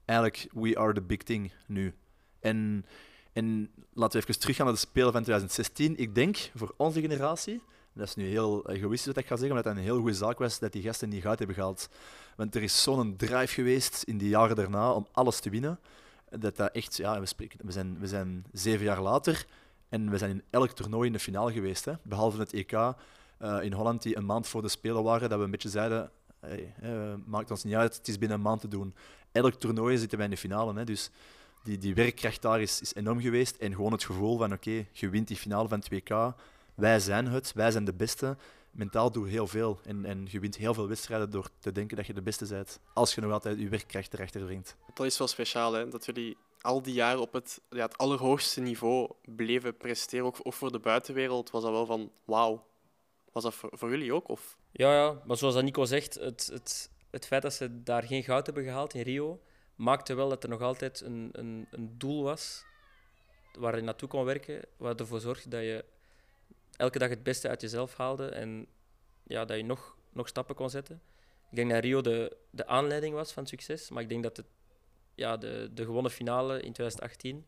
eigenlijk, we are the big thing nu. En, en laten we even teruggaan naar de Spelen van 2016. Ik denk, voor onze generatie, dat is nu heel egoïstisch wat ik ga zeggen, omdat het een heel goede zaak was dat die gasten niet goud hebben gehaald. Want er is zo'n drive geweest in die jaren daarna om alles te winnen. Dat dat echt, ja, we, spreken, we, zijn, we zijn zeven jaar later en we zijn in elk toernooi in de finale geweest. Hè. Behalve het EK uh, in Holland, die een maand voor de Spelen waren, dat we een beetje zeiden: hey, maakt ons niet uit, het is binnen een maand te doen. Elk toernooi zitten wij in de finale. Hè. Dus die, die werkkracht daar is, is enorm geweest. En gewoon het gevoel van: oké, je wint die finale van het WK wij zijn het, wij zijn de beste. Mentaal doe je heel veel en, en je wint heel veel wedstrijden door te denken dat je de beste bent. Als je nog altijd je werkkracht erachter brengt. Dat is wel speciaal, hè? dat jullie al die jaren op het, ja, het allerhoogste niveau bleven presteren. Ook, ook voor de buitenwereld was dat wel van wauw. Was dat voor, voor, jullie ook? Of? Ja, ja, maar zoals Nico zegt, het, het, het feit dat ze daar geen goud hebben gehaald in Rio, maakte wel dat er nog altijd een, een, een doel was waar je naartoe kon werken, wat ervoor zorgde dat je elke dag het beste uit jezelf haalde en ja, dat je nog, nog stappen kon zetten. Ik denk dat Rio de, de aanleiding was van succes, maar ik denk dat het, ja, de, de gewonnen finale in 2018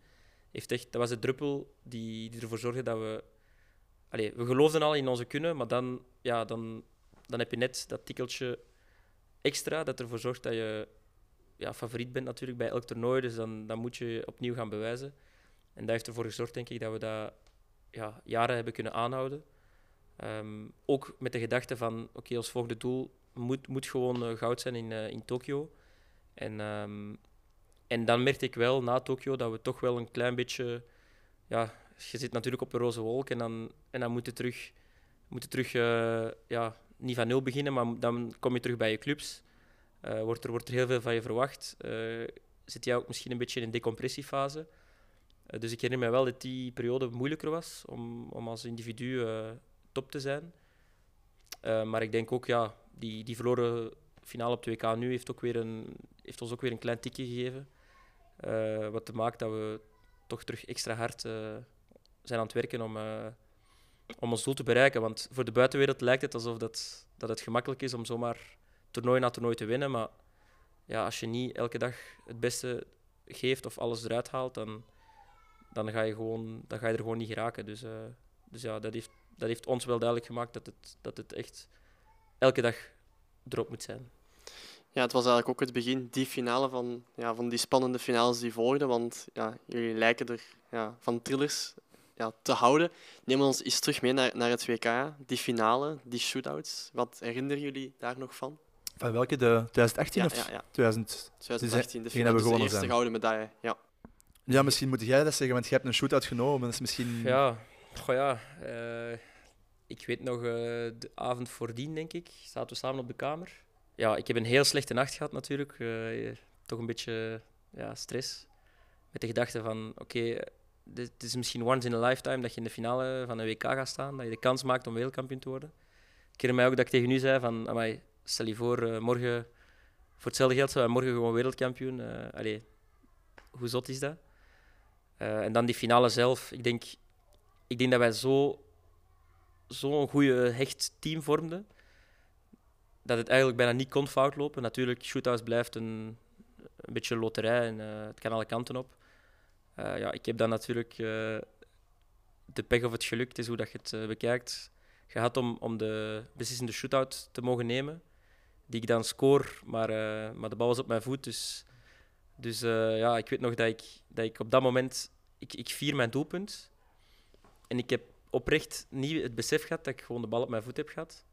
heeft echt, dat was de druppel die, die ervoor zorgde dat we... Allez, we geloofden al in onze kunnen, maar dan, ja, dan, dan heb je net dat tikkeltje extra dat ervoor zorgt dat je ja, favoriet bent natuurlijk bij elk toernooi. Dus dan, dan moet je opnieuw gaan bewijzen. En dat heeft ervoor gezorgd, denk ik, dat we dat ja, jaren hebben kunnen aanhouden. Um, ook met de gedachte van, oké, okay, ons volgende doel moet, moet gewoon uh, goud zijn in, uh, in Tokio. En, um, en dan merkte ik wel na Tokio dat we toch wel een klein beetje... Ja, je zit natuurlijk op een roze wolk en dan, en dan moet je terug, moet terug uh, ja, niet van nul beginnen, maar dan kom je terug bij je clubs. wordt, er, wordt er heel veel van je verwacht. zit jij ook misschien een beetje in een decompressiefase. Eh, dus ik herinner me wel dat die periode moeilijker was om, om als individu uh, top te zijn. Uh, maar ik denk ook, ja, die, die verloren finale op 2K nu heeft, ook weer een, heeft ons ook weer een klein tikje gegeven. Uh, wat maakt dat we toch terug extra hard zijn aan het werken om, om ons doel te bereiken. Want voor de buitenwereld lijkt het alsof dat, dat het gemakkelijk is om zomaar toernooi na toernooi te winnen. Maar ja, als je niet elke dag het beste geeft of alles eruit haalt, dan, dan ga je, gewoon, dan ga je er gewoon niet geraken. Dus, uh, dus ja, dat heeft, dat heeft ons wel duidelijk gemaakt dat het, dat het echt elke dag erop moet zijn. Ja, het was eigenlijk ook het begin, die finale van, ja, van die spannende finales die volgden. Want ja, jullie lijken er ja, van thrillers ja, te houden. Neem ons eens terug mee naar, naar het WK, die finale, die shootouts. Wat herinneren jullie daar nog van? Van welke? De 2018 ja, of ja, ja. 2000? 2018, de finale, dus de eerste gouden medaille. Ja. Ja, misschien moet jij dat zeggen, want je hebt een shootout genomen. Is misschien... Ja, ja. Uh, ik weet nog, uh, de avond voordien, denk ik, zaten we samen op de kamer. Ja, ik heb een heel slechte nacht gehad natuurlijk. Uh, toch een beetje ja, stress. Met de gedachte van, oké, okay, dit is misschien once in a lifetime dat je in de finale van een WK gaat staan. Dat je de kans maakt om wereldkampioen te worden. Ik herinner mij ook dat ik tegen u zei van, amai, stel je voor, morgen, voor hetzelfde geld zijn wij morgen gewoon wereldkampioen. allee, hoe zot is dat? Uh, en dan die finale zelf. Ik denk, ik denk dat wij zo'n zo goede hecht team vormden. Dat het eigenlijk bijna niet kon fout lopen. Natuurlijk, shootouts blijft een, een beetje loterij en uh, het kan alle kanten op. Ja, ik heb dan natuurlijk de pech of het geluk, is hoe dat je het bekijkt, gehad om, om de beslissende shootout te mogen nemen. Die ik dan score, maar, maar de bal was op mijn voet. Dus dus uh, ja, ik weet nog dat ik, dat ik op dat moment... Ik, ik vier mijn doelpunt. En ik heb oprecht niet het besef gehad dat ik gewoon de bal op mijn voet heb gehad.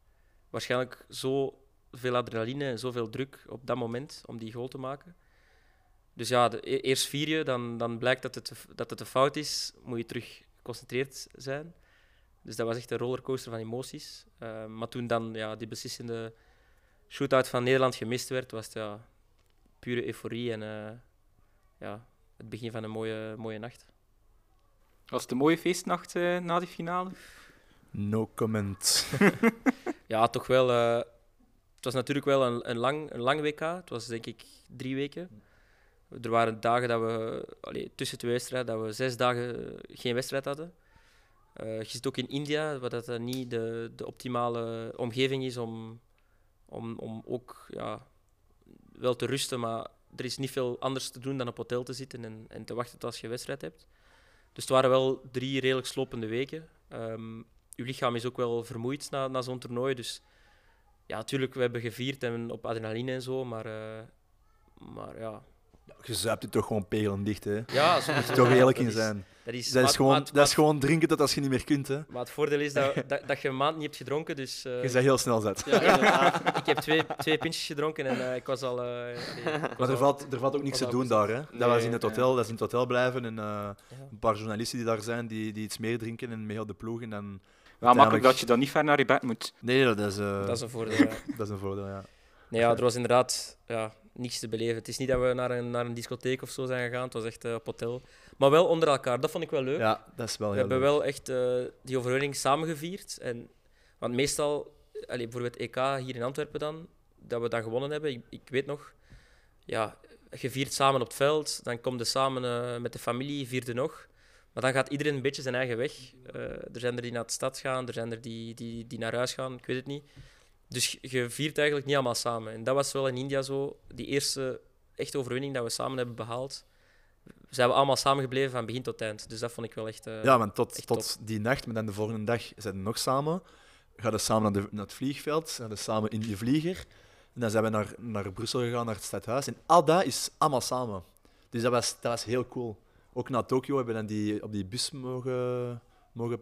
Waarschijnlijk zo veel adrenaline en zoveel druk op dat moment om die goal te maken. Dus ja, e- eerst vier je, dan, dan blijkt dat het, dat het een fout is, moet je terug geconcentreerd zijn. Dus dat was echt een rollercoaster van emoties. Uh, maar toen dan ja, die beslissende shootout van Nederland gemist werd, was het ja, pure euforie en uh, ja, het begin van een mooie, mooie nacht. Was het een mooie feestnacht uh, na die finale? No comment. (laughs) ja, toch wel. Uh, het was natuurlijk wel een, een, lang, een lang WK. Het was denk ik drie weken. Er waren dagen dat we, allee, tussen twee wedstrijden, dat we zes dagen geen wedstrijd hadden. Uh, je zit ook in India, waar dat niet de, de optimale omgeving is om, om, om ook ja, wel te rusten, maar er is niet veel anders te doen dan op hotel te zitten en, en te wachten tot als je wedstrijd hebt. Dus het waren wel drie redelijk slopende weken. Um, uw lichaam is ook wel vermoeid na, na zo'n toernooi. Dus ja, natuurlijk, we hebben gevierd en op adrenaline en zo, maar, uh, maar ja. Je zuipt het toch gewoon pegelen dicht, hè? Ja, zo moet je toch eerlijk in zijn. Dat is, dat is, gewoon, maar, dat is gewoon drinken tot als je niet meer kunt. Hè. Maar het voordeel is dat, dat, dat je een maand niet hebt gedronken. Dus, uh... Je bent heel snel zet. Ja, ik heb twee, twee pintjes gedronken en uh, ik was al. Uh, nee, ik maar er, valt, er valt ook niks te doen daar. Hè. Nee, dat was in het hotel, dat is in het hotel blijven. En ja. een paar journalisten die daar zijn, die, die iets meer drinken en mee op de ploeg. En dan, ja, makkelijk dat je dan niet ver naar je bed moet. Nee, dat is, dat is een voordeel. (laughs) dat is een voordeel, ja. Nee, ja, er was inderdaad ja, niets te beleven. Het is niet dat we naar een, naar een discotheek of zo zijn gegaan. Het was echt uh, op hotel. Maar wel onder elkaar. Dat vond ik wel leuk. Ja, dat is wel We heel hebben leuk. wel echt uh, die overwinning samengevierd. En, want meestal, allee, bijvoorbeeld EK hier in Antwerpen dan, dat we dan gewonnen hebben. Ik, ik weet nog, ja, je viert samen op het veld. Dan kom je samen uh, met de familie, vierde nog. Maar dan gaat iedereen een beetje zijn eigen weg. er zijn er die naar de stad gaan, er zijn er die, die, die naar huis gaan. Ik weet het niet. Dus je viert eigenlijk niet allemaal samen. En dat was wel in India zo. Die eerste echte overwinning dat we samen hebben behaald, zijn we allemaal samengebleven van begin tot eind. Dus dat vond ik wel echt. Uh, ja, want tot, tot die nacht, maar dan de volgende dag zijn we nog samen. Gaan we samen naar, de, naar het vliegveld, we samen in die vlieger. En dan zijn we naar, naar Brussel gegaan, naar het stadhuis. En al dat is allemaal samen. Dus dat was, dat was heel cool. Ook naar Tokio hebben we dan die, op die bus mogen, mogen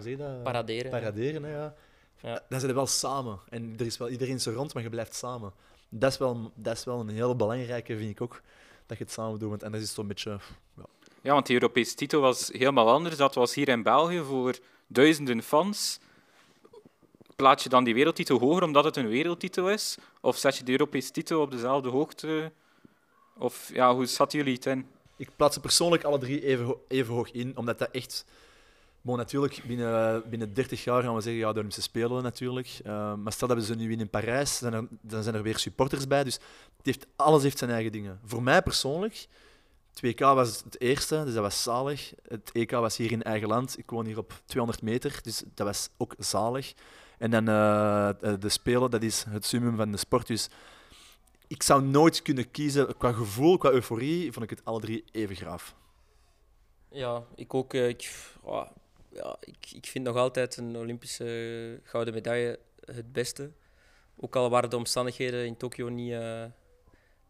zeg dat? paraderen. paraderen hè, ja. Ja. Dan zijn we wel samen. En er is wel iedereen zo rond, maar je blijft samen. Dat is wel, dat is wel een heel belangrijke, vind ik ook, dat je het samen doet. En dat is zo'n beetje... Ja. ja, want de Europese titel was helemaal anders. Dat was hier in België voor duizenden fans. Plaats je dan die wereldtitel hoger omdat het een wereldtitel is? Of zet je de Europese titel op dezelfde hoogte? Of ja, hoe zaten jullie het in? Ik plaats ze persoonlijk alle drie even, even hoog in, omdat dat echt... Bon, natuurlijk, binnen, binnen 30 jaar gaan we zeggen, ja, de Olympische Spelen natuurlijk. Uh, maar stel dat we ze nu winnen in Parijs, er, dan zijn er weer supporters bij. Dus het heeft, alles heeft zijn eigen dingen. Voor mij persoonlijk, het WK was het eerste, dus dat was zalig. Het EK was hier in eigen land. Ik woon hier op 200 meter, dus dat was ook zalig. En dan uh, de Spelen, dat is het summum van de sport. Dus ik zou nooit kunnen kiezen, qua gevoel, qua euforie, vond ik het alle drie even graaf. Ja, ik ook. Ik, oh ja, ik, ik vind nog altijd een Olympische gouden medaille het beste. Ook al waren de omstandigheden in Tokio niet, uh,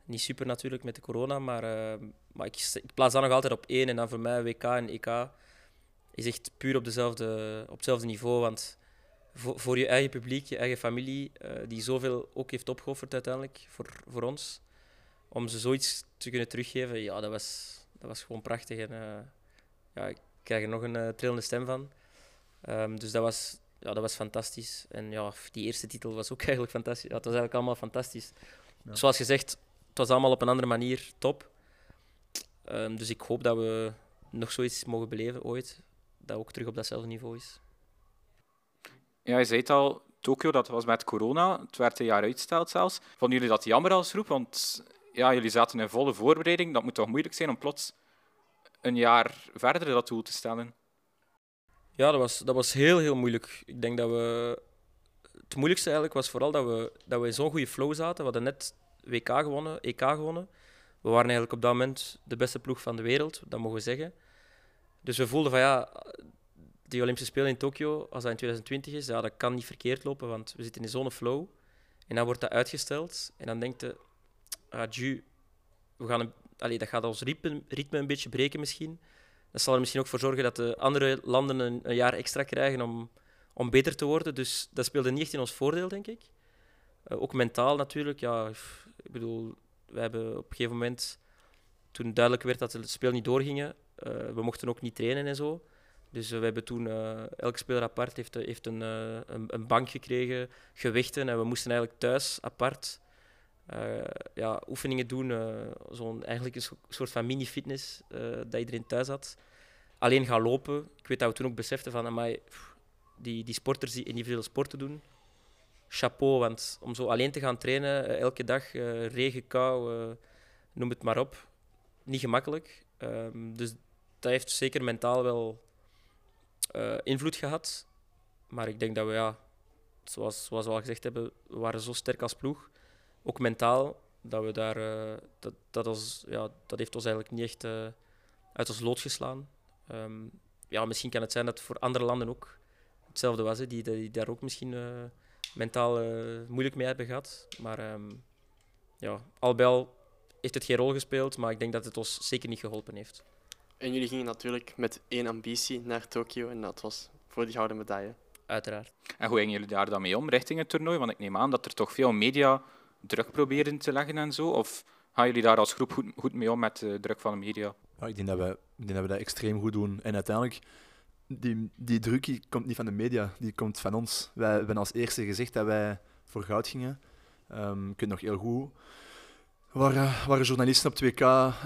niet super natuurlijk met de corona, maar, uh, maar ik, ik, plaats dat nog altijd op één. En dan voor mij WK en EK is echt puur op, dezelfde, op hetzelfde niveau. Want voor, voor je eigen publiek, je eigen familie, die zoveel ook heeft opgeofferd uiteindelijk voor, voor ons, om ze zoiets te kunnen teruggeven, ja, dat was, dat was gewoon prachtig. En, ja, krijg er nog een uh, trillende stem van. Um, dus dat was, ja, dat was fantastisch. En ja, die eerste titel was ook (laughs) eigenlijk fantastisch. Ja, het was eigenlijk allemaal fantastisch. Ja. Zoals gezegd, het was allemaal op een andere manier top. Um, dus ik hoop dat we nog zoiets mogen beleven ooit, dat ook terug op datzelfde niveau is. Ja, je zei het al, Tokio, dat was met corona. Het werd een jaar uitgesteld zelfs. Vonden jullie dat jammer als groep? Want ja, jullie zaten in volle voorbereiding. Dat moet toch moeilijk zijn om plots een jaar verder dat doel te stellen? Ja, dat was, dat was heel, heel moeilijk. Ik denk dat we... Het moeilijkste eigenlijk was vooral dat we, dat we in zo'n goede flow zaten. We hadden net WK gewonnen, EK gewonnen. We waren eigenlijk op dat moment de beste ploeg van de wereld, dat mogen we zeggen. Dus we voelden van ja, die Olympische Spelen in Tokio, als dat in 2020 is, ja, dat kan niet verkeerd lopen, want we zitten in zo'n flow. En dan wordt dat uitgesteld. En dan denkt ah, Ju, we gaan een, allee, dat gaat ons ritme, een beetje breken misschien. dat zal er misschien ook voor zorgen dat de andere landen een, jaar extra krijgen om, om beter te worden. Dus dat speelde niet echt in ons voordeel, denk ik. Uh, ook mentaal natuurlijk. Ja, ik bedoel, we hebben op een gegeven moment, toen duidelijk werd dat het speel niet doorgingen, uh, we mochten ook niet trainen en zo. Dus we hebben toen, elke speler apart heeft, heeft een, een, bank gekregen, gewichten. En we moesten eigenlijk thuis apart ja, oefeningen doen. zo'n, eigenlijk een soort van mini-fitness dat iedereen thuis had. Alleen gaan lopen. Ik weet dat we toen ook beseften van, amai, die, die sporters die individuele sporten doen, chapeau. Want om zo alleen te gaan trainen, elke dag, regen, kou, noem het maar op, niet gemakkelijk. Um, dus dat heeft zeker mentaal wel invloed gehad. Maar ik denk dat we, ja, zoals, zoals we al gezegd hebben, we waren zo sterk als ploeg. Ook mentaal, dat we daar, dat, dat, ons, ja, dat heeft ons eigenlijk niet echt uit ons lood geslaan. Um, ja, misschien kan het zijn dat het voor andere landen ook hetzelfde was, hè, die, die daar ook misschien mentaal uh, moeilijk mee hebben gehad. Maar um, ja, al bij al heeft het geen rol gespeeld, maar ik denk dat het ons zeker niet geholpen heeft. En jullie gingen natuurlijk met één ambitie naar Tokio en dat was voor die gouden medaille. Uiteraard. En hoe gingen jullie daar dan mee om richting het toernooi? Want ik neem aan dat er toch veel media druk proberen te leggen en zo. Of gaan jullie daar als groep goed, goed mee om met de druk van de media? Ja, ik, denk dat we, ik denk dat we dat extreem goed doen. En uiteindelijk die, die druk komt niet van de media, die komt van ons. Wij hebben als eerste gezegd dat wij voor goud gingen. Um, ik weet nog heel goed. Er waren, waren journalisten op 2K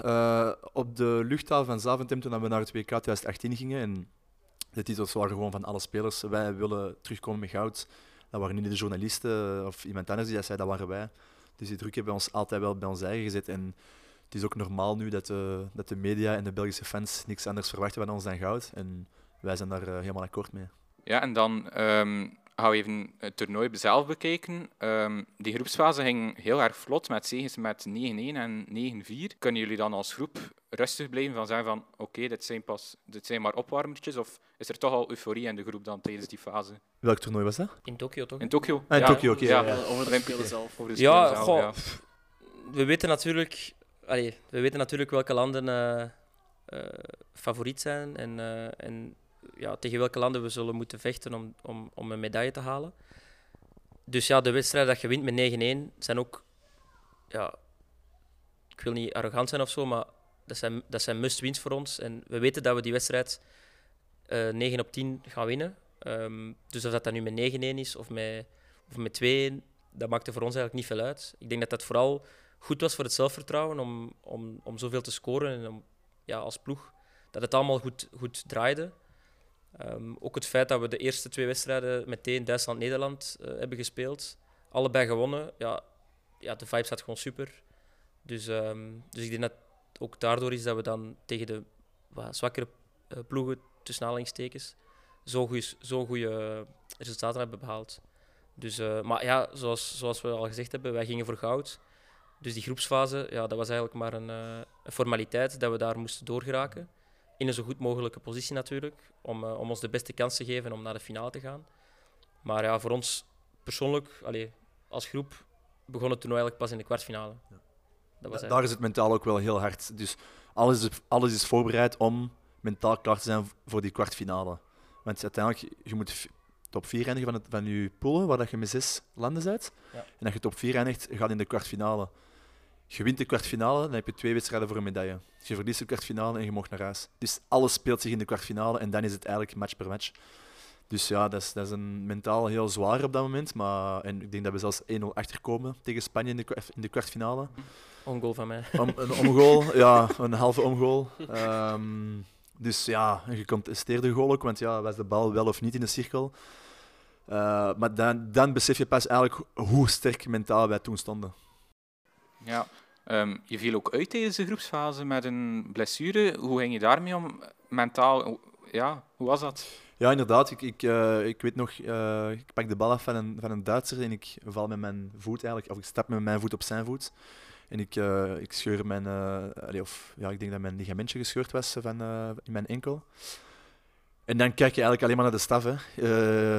uh, op de luchthaven van Zaventem toen we naar het WK 2018 gingen. En de titels waren gewoon van alle spelers. Wij willen terugkomen met goud. Dat waren niet de journalisten of iemand anders die dat zei, dat waren wij. Dus die druk hebben ons altijd wel bij ons eigen gezet. En het is ook normaal nu dat de, dat de media en de Belgische fans niks anders verwachten van ons dan goud. En wij zijn daar uh, helemaal akkoord mee. Ja, en dan um, gaan we even het toernooi zelf bekijken. Um, die groepsfase ging heel erg vlot met zegens met 9-1 en 9-4. Kunnen jullie dan als groep rustig blijven van zeggen van oké, okay, dit, zijn pas, dit zijn maar opwarmertjes? Of is er toch al euforie in de groep dan tijdens die fase? Welk toernooi was dat? In Tokio, toch? In Tokio. Ah, in ja, Tokio, oké. Okay. Ja, ja, over de Spelen zelf. Over de ja, zelf, goh, ja. we weten natuurlijk... Allee, we weten natuurlijk welke landen uh, uh, favoriet zijn en, uh, en ja, tegen welke landen we zullen moeten vechten om, om, om een medaille te halen. Dus ja, de wedstrijden dat je wint met 9-1 zijn ook, ja, ik wil niet arrogant zijn of zo, maar dat zijn, dat zijn must-wins voor ons. En we weten dat we die wedstrijd uh, 9 op 10 gaan winnen. Um, dus of dat, dat nu met 9-1 is of met, of met 2-1, dat maakte voor ons eigenlijk niet veel uit. Ik denk dat dat vooral goed was voor het zelfvertrouwen om, om, om zoveel te scoren en om, ja, als ploeg dat het allemaal goed, goed draaide. Um, ook het feit dat we de eerste twee wedstrijden meteen Duitsland-Nederland uh, hebben gespeeld, allebei gewonnen, ja, ja, de vibe staat gewoon super. Dus, um, dus ik denk dat ook daardoor is dat we dan tegen de wat, zwakkere uh, ploegen, tussen aanhalingstekens, zo goede zo goede resultaten hebben behaald. Dus, maar ja, zoals, zoals we al gezegd hebben, wij gingen voor goud. Dus die groepsfase, ja, dat was eigenlijk maar een, een formaliteit dat we daar moesten doorgeraken in een zo goed mogelijke positie natuurlijk, om, uh, om ons de beste kans te geven om naar de finale te gaan. Maar ja, voor ons persoonlijk, allee, als groep, begon het toernooi eigenlijk pas in de kwartfinale. Ja. Dat was daar is het mentaal ook wel heel hard. Dus alles is, alles is voorbereid om mentaal klaar te zijn voor die kwartfinale. Want uiteindelijk, je moet top 4 eindigen van, het, van je pool, waar dat je met zes landen bent. Ja. En als je top 4 eindigt, gaat in de kwartfinale. Je wint de kwartfinale, dan heb je twee wedstrijden voor een medaille. Je verliest de kwartfinale en je mag naar huis. Dus alles speelt zich in de kwartfinale en dan is het eigenlijk match per match. Dus ja, dat is, dat is een mentaal heel zwaar op dat moment. Maar, en ik denk dat we zelfs 1-0 achterkomen tegen Spanje in de, in de kwartfinale. Ongoal van mij. Om, een omgoal, ja, een halve omgoal. Um, dus ja, een gecontesteerde goal ook, want ja, was de bal wel of niet in de cirkel. Uh, maar dan, dan besef je pas eigenlijk hoe sterk mentaal wij toen stonden. Ja, um, je viel ook uit tijdens de groepsfase met een blessure. Hoe ging je daarmee om? Mentaal, ja, hoe was dat? Ja, inderdaad. Ik, ik, uh, ik weet nog, uh, ik pak de bal af van een, van een Duitser en ik val met mijn voet eigenlijk, of ik stap met mijn voet op zijn voet. En ik, uh, ik scheur mijn, of ja, ik denk dat mijn ligamentje gescheurd was van, in mijn enkel. En dan kijk je eigenlijk alleen maar naar de staf.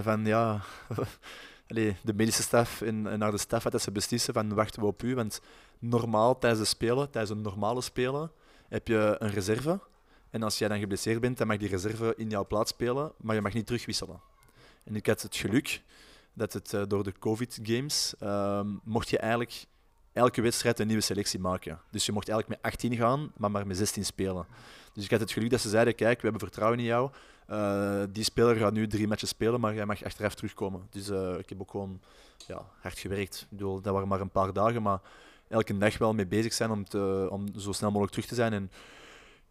Van ja, (laughs) allee, de medische staf en, en naar de staf dat ze beslissen van wachten we op u. Want normaal tijdens de spelen, tijdens een normale spelen, heb je een reserve. En als jij dan geblesseerd bent, dan mag die reserve in jouw plaats spelen, maar je mag niet terugwisselen. En ik had het geluk dat het eh, door de COVID-games ehm, mocht je eigenlijk elke wedstrijd een nieuwe selectie maken. Dus je mocht eigenlijk met 18 gaan, maar maar met 16 spelen. Dus ik had het geluk dat ze zeiden, kijk, we hebben vertrouwen in jou. Eh, die speler gaat nu drie matches spelen, maar jij mag achteraf terugkomen. Dus eh, ik heb ook gewoon ja, hard gewerkt. Ik bedoel, dat waren maar een paar dagen, maar elke dag wel mee bezig zijn om, te, om zo snel mogelijk terug te zijn. En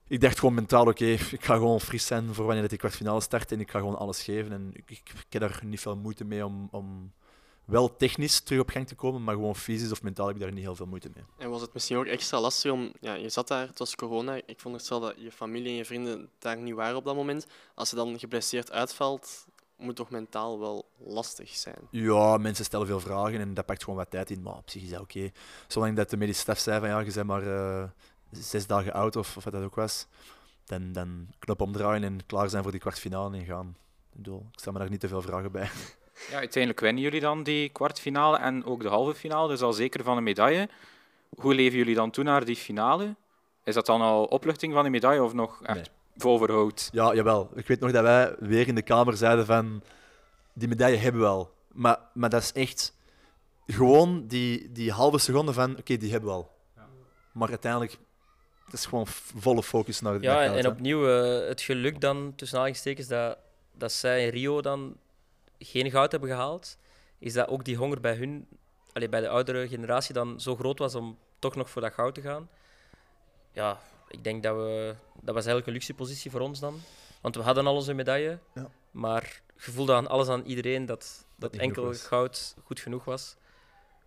ik dacht gewoon mentaal, oké, ik ga gewoon fris zijn voor wanneer die kwartfinale start en ik ga gewoon alles geven. En ik, ik, heb daar niet veel moeite mee om, om wel technisch terug op gang te komen, maar gewoon fysisch of mentaal heb ik daar niet heel veel moeite mee. En was het misschien ook extra lastig om... Ja, je zat daar, het was corona. Ik vond het zelf dat je familie en je vrienden daar niet waren op dat moment. Als je dan geblesseerd uitvalt, moet toch mentaal wel lastig zijn. Ja, mensen stellen veel vragen en dat pakt gewoon wat tijd in, maar op zich is dat oké. Zolang dat de medische staf zei van ja, je bent maar uh, zes dagen oud of, of wat dat ook was, dan, dan knop omdraaien en klaar zijn voor die kwartfinale en gaan. Ik, bedoel, ik stel me daar niet te veel vragen bij. Ja, uiteindelijk winnen jullie dan die kwartfinale en ook de halve finale, dus al zeker van een medaille. Hoe leven jullie dan toe naar die finale? Is dat dan al opluchting van die medaille of nog echt nee. Vol verhoud? Ja, jawel. Ik weet nog dat wij weer in de kamer zeiden van die medaille hebben we wel. Maar, maar dat is echt gewoon die, die halve seconde van oké, okay, die hebben we al. Ja. Maar uiteindelijk het is gewoon volle focus naar het Ja, en, en opnieuw uh, het geluk dan, tussen aanhalingstekens, dat, dat zij in Rio dan geen goud hebben gehaald, is dat ook die honger bij hun, allee, bij de oudere generatie, dan zo groot was om toch nog voor dat goud te gaan. Ja, ik denk dat we... Dat was eigenlijk een luxe positie voor ons dan. Want we hadden al onze medaille, ja. maar je voelde aan alles aan iedereen dat, dat, dat enkel goud goed genoeg was.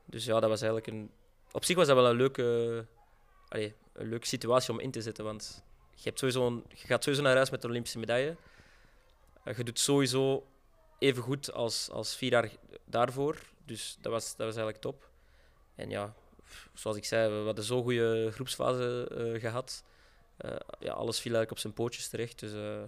Dus ja, dat was eigenlijk een... Op zich was dat wel een leuke, een leuke situatie om in te zetten, want je, hebt sowieso een, je gaat sowieso naar huis met de Olympische medaille. Je doet sowieso even goed als, als vier jaar daarvoor. Dus dat was, dat was eigenlijk top. En ja, zoals ik zei, we hadden zo'n goede groepsfase uh, gehad. Uh, ja, alles viel eigenlijk op zijn pootjes terecht. Dus uh,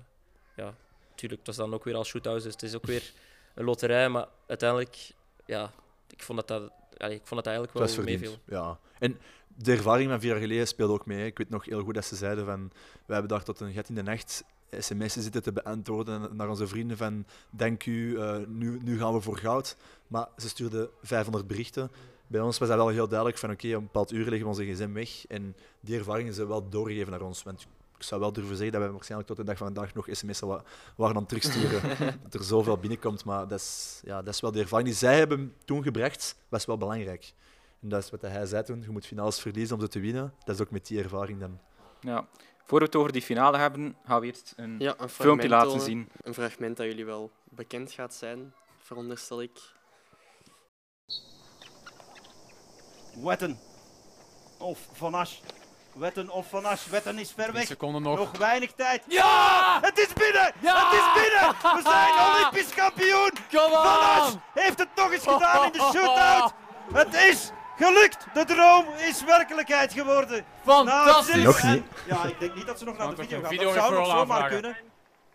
ja, natuurlijk, het was dan ook weer al shootouts. Dus het is ook weer een loterij. Maar uiteindelijk, ja, ik vond dat dat, ja, ik vond dat, eigenlijk wel meeviel. Ja, en de ervaring van vier jaar geleden speelde ook mee. Ik weet nog heel goed dat ze zeiden van, we hebben daar tot een gat in de nacht sms'en zitten te beantwoorden naar onze vrienden van dank u, uh, nu, nu gaan we voor goud. Maar ze stuurden 500 berichten. Bij ons was dat wel heel duidelijk van oké, okay, op een bepaald uur leggen we onze gsm weg. En die ervaringen ze wel doorgegeven naar ons. Want ik zou wel durven zeggen dat we waarschijnlijk tot de dag van vandaag nog sms'en waren dan terugsturen. (laughs) dat er zoveel binnenkomt. Maar dat is, ja, dat is wel de ervaring die zij hebben toen gebracht, was wel belangrijk. En dat is wat hij zei toen, je moet finales verliezen om ze te winnen. Dat is ook met die ervaring dan. Ja, voor we het over die finale hebben, gaan we eerst een, ja, een filmpje laten zien. Een fragment dat jullie wel bekend gaat zijn, veronderstel ik. Wetten of Van Asch. Wetten of Van Asch. Wetten is ver weg. Seconden nog. nog weinig tijd. Ja! Het is binnen! Ja! Het is binnen! We zijn Olympisch kampioen! Van Asch heeft het nog eens gedaan in de shootout. Het is Gelukt! De droom is werkelijkheid geworden. Fantastisch! Nog niet. Ja, ik denk niet dat ze nog naar de video gaan. Video dat zou nog zomaar kunnen.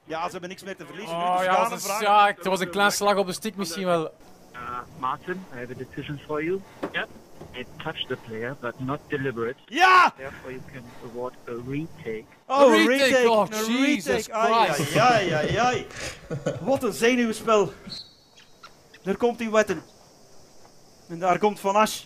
Ja, ze hebben niks meer te verliezen. Oh, dus ja, ja, het was een klein slag op de stick misschien wel. Uh, Martin, I have a decision for you. Yeah. It touched the player, but not deliberate. Ja! Therefore you can award a retake. Oh, a retake! retake. Oh, a Jesus retake. Christ. Ai, ai, ai, ai. Wat een zenuwspel. Er komt die wetten. En daar komt Van Asch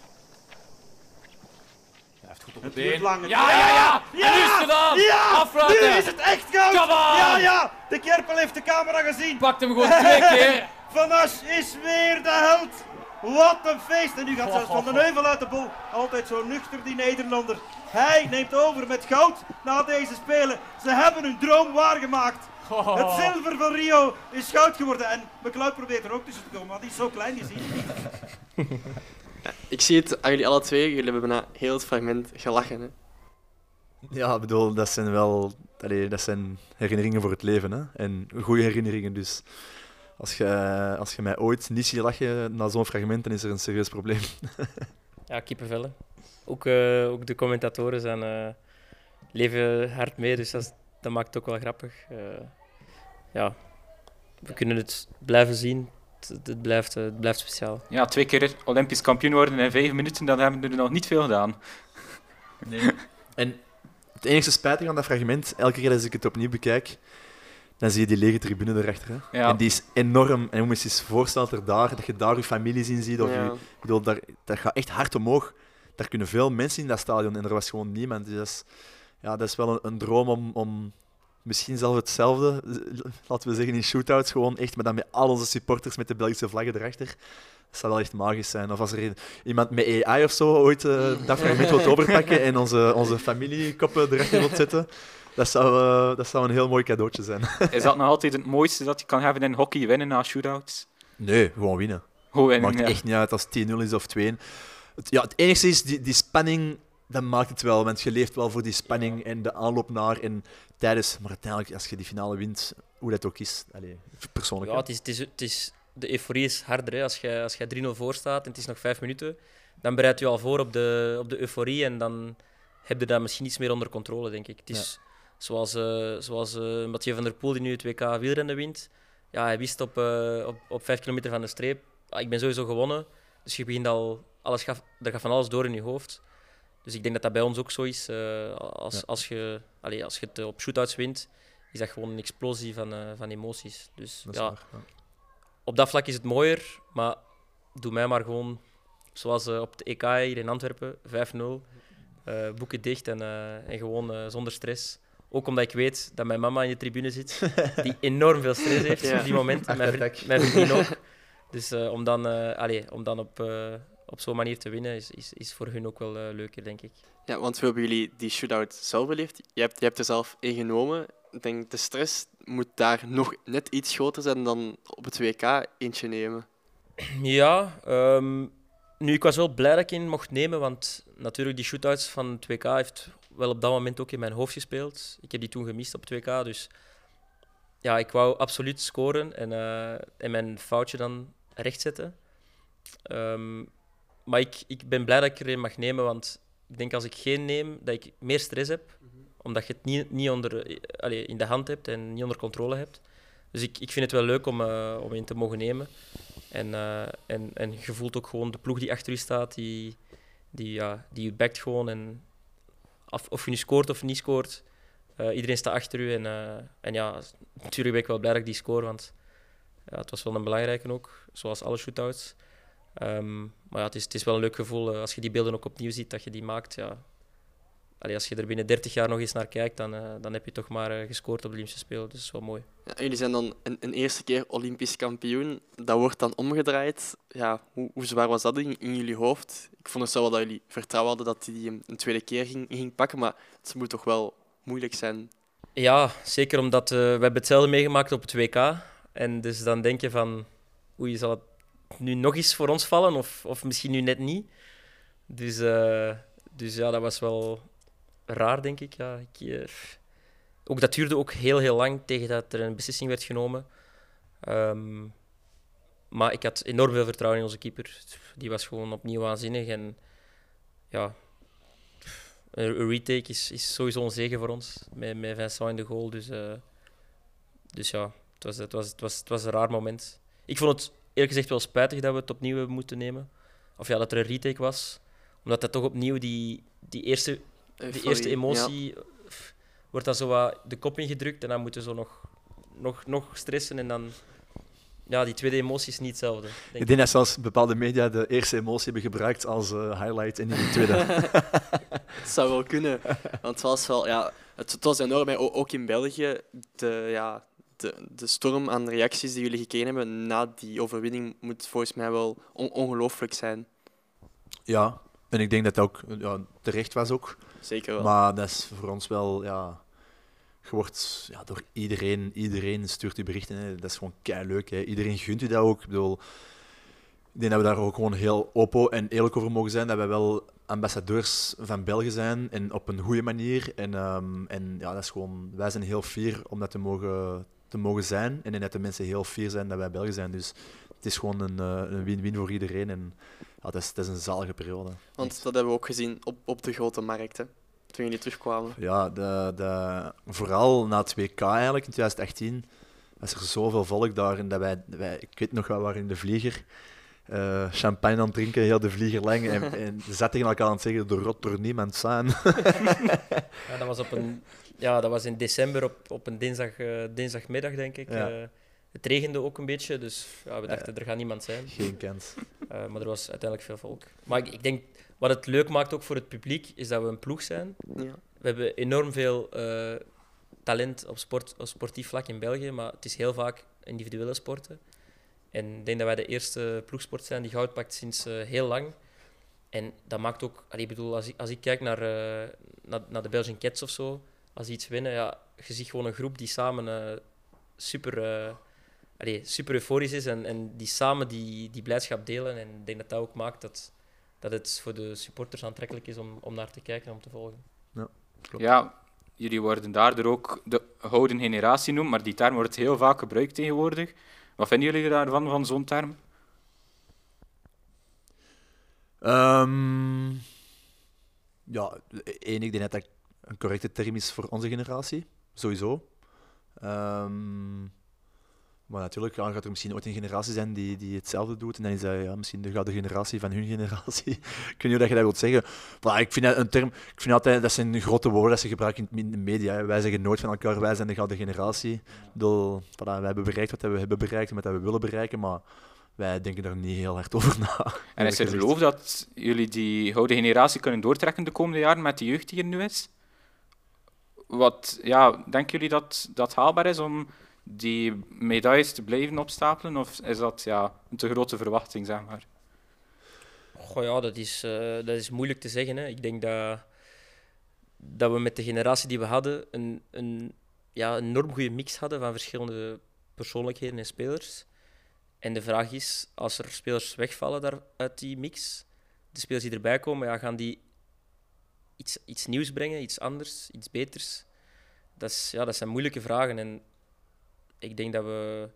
goed op het been. Ja, ja, ja, ja! En nu is het gedaan! Ja! Afruiten! Nu is het echt goud! Ja, ja! De Kerpel heeft de camera gezien. Pakt hem gewoon twee (laughs) keer. Van Asch is weer de held. Wat een feest! En nu gaat zelfs Van den Heuvel uit de bol. Altijd zo nuchter, die Nederlander. Hij neemt over met goud na deze Spelen. Ze hebben hun droom waargemaakt. Het zilver van Rio is goud geworden. En McLeod probeert er ook tussen te komen, want die is zo klein, je ziet (laughs) ik zie het aan jullie alle twee. Jullie hebben bijna heel het fragment gelachen. Hè? Ja, ik bedoel, dat zijn wel allee, dat zijn herinneringen voor het leven. Hè? En goede herinneringen. Dus als je, als je mij ooit niet ziet lachen na zo'n fragment, dan is er een serieus probleem. (laughs) ja, kippenvellen. Ook, uh, ook de commentatoren zijn, uh, leven hard mee, dus dat, dat, maakt het ook wel grappig. Uh, ja, we kunnen het blijven zien het, blijft, het blijft speciaal. Ja, twee keer Olympisch kampioen worden in vijf minuten, dan hebben we er nog niet veel gedaan. Nee. (laughs) En Het enige spijtige aan dat fragment, elke keer als ik het opnieuw bekijk, dan zie je die lege tribune erachter. Hè. Ja. En die is enorm. En je moet je voorstellen dat, er daar, dat je daar je families in ziet. Of Ja. je, ik bedoel, daar, dat gaat echt hard omhoog. Daar kunnen veel mensen in dat stadion en er was gewoon niemand. Dus dat is, ja, dat is wel een, een droom om, om misschien zelf hetzelfde, (laughs) laten we zeggen in shootouts, gewoon echt, maar dan met al onze supporters met de Belgische vlaggen erachter. Dat zou wel echt magisch zijn. Of als er iemand met AI of zo ooit eh, dat fragment (laughs) wilt overpakken en onze, onze familiekoppen erachter wilt zetten, dat zou, eh, dat zou een heel mooi cadeautje zijn. (laughs) Is dat nog altijd het mooiste dat je kan hebben in hockey, winnen na shootouts? Nee, gewoon winnen. Gewoon winnen, maakt ja. echt niet uit als het 10-0 is of 2-1. Het, ja, het enige is, die, die spanning, dat maakt het wel. Want je leeft wel voor die spanning en de aanloop naar en tijdens. Maar uiteindelijk, als je die finale wint, hoe dat ook is, allee, persoonlijk. Ja, het is, het is, het is, de euforie is harder. Hè. Als je, als je 3-0 voor staat en het is nog vijf minuten, dan bereid je al voor op de, op de euforie en dan heb je dat misschien iets meer onder controle, denk ik. Het is zoals, eh zoals eh, Mathieu van der Poel, die nu het WK wielrennen wint. Ja, hij wist op, eh, op, op vijf kilometer van de streep, ah, ik ben sowieso gewonnen. Dus je begint al, alles gaat, er gaat van alles door in je hoofd. Dus ik denk dat dat bij ons ook zo is. als, Ja. als, je, als je het op shootouts wint, is dat gewoon een explosie van, van emoties. Dus Dat ja, waar, ja. op dat vlak is het mooier, maar doe mij maar gewoon zoals op het EK hier in Antwerpen, 5-0. eh, boeken dicht en, en gewoon zonder stress. Ook omdat ik weet dat mijn mama in de tribune zit, (laughs) die enorm veel stress heeft Ja. op die moment. Mijn, vri- mijn vriendin ook. (laughs) Dus eh, om dan, eh, allee, om dan op, eh, op zo'n manier te winnen, is, is, is voor hun ook wel leuker, denk ik. Ja, want hoe hebben jullie die shootout zelf beleefd? Je hebt, je hebt er zelf in genomen. Ik denk, de stress moet daar nog net iets groter zijn dan op het WK eentje nemen. Ja, ehm, nu, ik was wel blij dat ik in mocht nemen, want natuurlijk die shootouts van het WK heeft wel op dat moment ook in mijn hoofd gespeeld. Ik heb die toen gemist op het WK, dus ja, ik wou absoluut scoren en, eh, en mijn foutje dan rechtzetten. Ehm, maar ik, ik ben blij dat ik er een mag nemen, want ik denk als ik geen neem, dat ik meer stress heb, omdat je het niet, niet onder, eh, allee, in de hand hebt en niet onder controle hebt. Dus ik, ik vind het wel leuk om, eh, om in te mogen nemen. En, en, en je voelt ook gewoon de ploeg die achter je staat, die, die, ja, die je backt gewoon. En of, je nu scoort of niet scoort, eh, iedereen staat achter u. En, eh, en ja, natuurlijk ben ik wel blij dat ik die score, want ja, het was wel een belangrijke ook, zoals alle shootouts. Ehm, maar ja, het is, het is wel een leuk gevoel eh, als je die beelden ook opnieuw ziet, dat je die maakt. Ja. Allee, als je er binnen 30 jaar nog eens naar kijkt, dan, eh, dan heb je toch maar eh, gescoord op de Olympische Spelen. Dus dat is wel mooi. Ja, jullie zijn dan een, een eerste keer Olympisch kampioen. Dat wordt dan omgedraaid. Ja, hoe, hoe zwaar was dat in, in jullie hoofd? Ik vond het zo wel dat jullie vertrouwen hadden dat hij die een, tweede keer ging, ging pakken, maar het moet toch wel moeilijk zijn. Ja, zeker omdat eh, we hebben hetzelfde meegemaakt op het WK. En dus dan denk je van, oei, zal het nu nog eens voor ons vallen of, of misschien nu net niet? Dus, dus ja, dat was wel raar, denk ik. Ja, eh, ook dat duurde ook heel, heel lang tegen dat er een beslissing werd genomen. Ehm, maar ik had enorm veel vertrouwen in onze keeper. Die was gewoon opnieuw waanzinnig. En ja, een retake is, is sowieso een zegen voor ons, met, met Vincent in de goal. Dus, eh, dus ja, het was, het, was, het, was, het was een raar moment. Ik vond het eerlijk gezegd wel spijtig dat we het opnieuw hebben moeten nemen. Of ja, dat er een retake was. Omdat dat toch opnieuw die, die eerste, die Euforie, eerste emotie... Wordt dan zo wat de kop ingedrukt en dan moeten we zo nog, nog, nog stressen. En dan... Ja, die tweede emotie is niet hetzelfde. denk Ik denk dat zelfs bepaalde media de eerste emotie hebben gebruikt als eh, highlight en niet de tweede. (laughs) Het zou wel kunnen. Want het was wel, ja, het, het was enorm. hè. Ook in België, de, ja, de, de storm aan reacties die jullie gekregen hebben na die overwinning moet volgens mij wel on- ongelooflijk zijn. ja, en ik denk dat dat ook ja, terecht was ook. Zeker wel. Maar dat is voor ons wel, ja, je wordt ja, door iedereen, iedereen stuurt u berichten. Dat is gewoon kei leuk. Iedereen gunt u dat ook. Ik bedoel, ik denk dat we daar ook gewoon heel open en eerlijk over mogen zijn. Dat wij wel ambassadeurs van België zijn en op een goede manier. En, ehm, en ja, dat is gewoon, wij zijn heel fier om dat te mogen, te mogen zijn. En dat de mensen heel fier zijn dat wij Belgen zijn. Dus het is gewoon een eh, win-win voor iedereen. En ja, dat, is, dat is een zalige periode. Want Echt. dat hebben we ook gezien op, op de grote markt, hè, toen jullie terugkwamen. Ja, de, de, vooral na het WK eigenlijk in 2018 was er zoveel volk daar. En dat wij, wij, ik weet nog wel, we waren in de vlieger. eh, champagne aan het drinken, heel de vlieger lang. En, (laughs) en zat tegen elkaar aan het zeggen, de rot door niemand zijn. (laughs) Ja, dat was op een ja, dat was in december op, op een dinsdag, eh, dinsdagmiddag, denk ik. Ja. Eh, het regende ook een beetje, dus ja, we dachten er gaat niemand zijn. Geen kans. Eh, maar er was uiteindelijk veel volk. Maar ik, ik denk, wat het leuk maakt ook voor het publiek, is dat we een ploeg zijn. Ja. We hebben enorm veel eh, talent op, sport, op sportief vlak in België, maar het is heel vaak individuele sporten. En ik denk dat wij de eerste ploegsport zijn die goud pakt sinds eh, heel lang. En dat maakt ook, allee, ik bedoel, als ik, als ik kijk naar, eh, naar, naar de Belgian Cats of zo, als die iets winnen, ja, je ziet gewoon een groep die samen eh, super, eh, allee, super euforisch is en, en die samen die, die blijdschap delen. En ik denk dat dat ook maakt dat, dat het voor de supporters aantrekkelijk is om, om naar te kijken en om te volgen. Klopt. Ja, jullie worden daardoor ook de gouden generatie genoemd, maar die term wordt heel vaak gebruikt tegenwoordig. Wat vinden jullie daarvan, van zo'n term? Ehm, ja, één, ik denk dat dat een correcte term is voor onze generatie, sowieso. Ehm, maar natuurlijk ja, gaat er misschien ooit een generatie zijn die, die hetzelfde doet. En dan is dat ja, misschien de gouden generatie van hun generatie. (laughs) ik weet niet hoe dat je dat wilt zeggen. Maar ik vind dat een term, ik vind altijd, dat zijn grote woorden dat ze gebruiken in de media. Wij zeggen nooit van elkaar, wij zijn de gouden generatie. Bedoel, voilà, wij hebben bereikt wat we hebben bereikt en wat we willen bereiken, maar wij denken daar niet heel hard over na. En is er geloof dat jullie die gouden generatie kunnen doortrekken de komende jaren met de jeugd die er nu is? Wat, ja, denken jullie dat dat haalbaar is om die medailles te blijven opstapelen? Of is dat ja, een te grote verwachting, zeg maar? Goh ja, dat is, eh, dat is moeilijk te zeggen. Hè. Ik denk dat, dat we met de generatie die we hadden een, een, ja, enorm goede mix hadden van verschillende persoonlijkheden en spelers. En de vraag is, als er spelers wegvallen daar, uit die mix, de spelers die erbij komen, ja, gaan die iets, iets nieuws brengen, iets anders, iets beters? Dat, is, ja, dat zijn moeilijke vragen. En ik denk dat we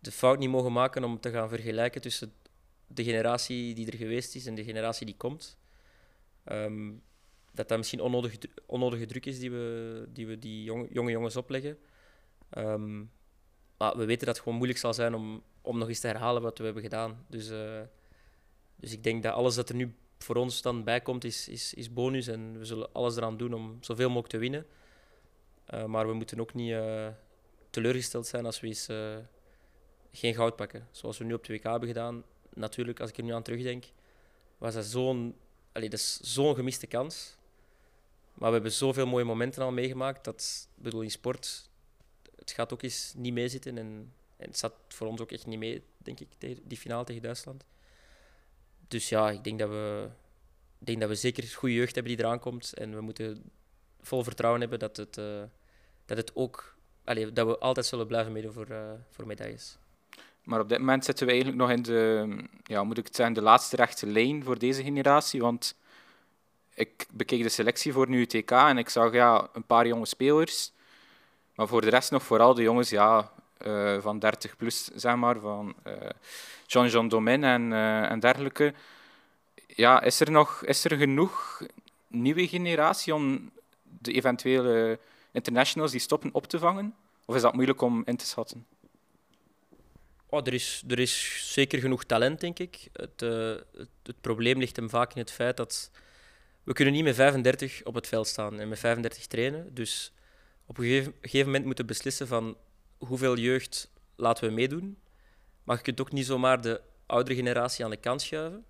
de fout niet mogen maken om te gaan vergelijken tussen de generatie die er geweest is en de generatie die komt. Ehm, dat dat misschien onnodige, dru- onnodige druk is die we die, we die jonge, jonge jongens opleggen. Ehm, maar we weten dat het gewoon moeilijk zal zijn om, om nog eens te herhalen wat we hebben gedaan. Dus, eh, dus ik denk dat alles dat er nu voor ons dan bij komt, is, is, is bonus. En we zullen alles eraan doen om zoveel mogelijk te winnen. Eh, maar we moeten ook niet eh, teleurgesteld zijn als we eens eh, geen goud pakken. Zoals we nu op de WK hebben gedaan. Natuurlijk, als ik er nu aan terugdenk, was dat zo'n zo'n gemiste kans. Maar we hebben zoveel mooie momenten al meegemaakt. Dat, bedoel, in sport, het gaat ook eens niet meezitten. En, en het zat voor ons ook echt niet mee, denk ik, die finale tegen Duitsland. Dus ja, ik denk dat we, denk dat we zeker goede jeugd hebben die eraan komt. En we moeten vol vertrouwen hebben dat het, eh, dat het ook, allee, dat we altijd zullen blijven meedoen voor, eh, voor medailles. Maar op dit moment zitten we eigenlijk nog in de, ja, moet ik het zeggen, de laatste rechte lijn voor deze generatie. Want ik bekeek de selectie voor nu TK en ik zag ja, een paar jonge spelers. Maar voor de rest nog vooral de jongens ja, eh, van 30 plus, zeg maar, van eh, Jean-Jean Domin en, eh, en dergelijke. Ja, is er nog is er genoeg nieuwe generatie om de eventuele internationals die stoppen op te vangen? Of is dat moeilijk om in te schatten? Oh, er, is, er is zeker genoeg talent, denk ik. Het, eh, het, het probleem ligt hem vaak in het feit dat we kunnen niet met 35 op het veld staan en met 35 trainen. Dus op een gegeven, gegeven moment moeten we beslissen van hoeveel jeugd laten we meedoen. Maar je kunt ook niet zomaar de oudere generatie aan de kant schuiven.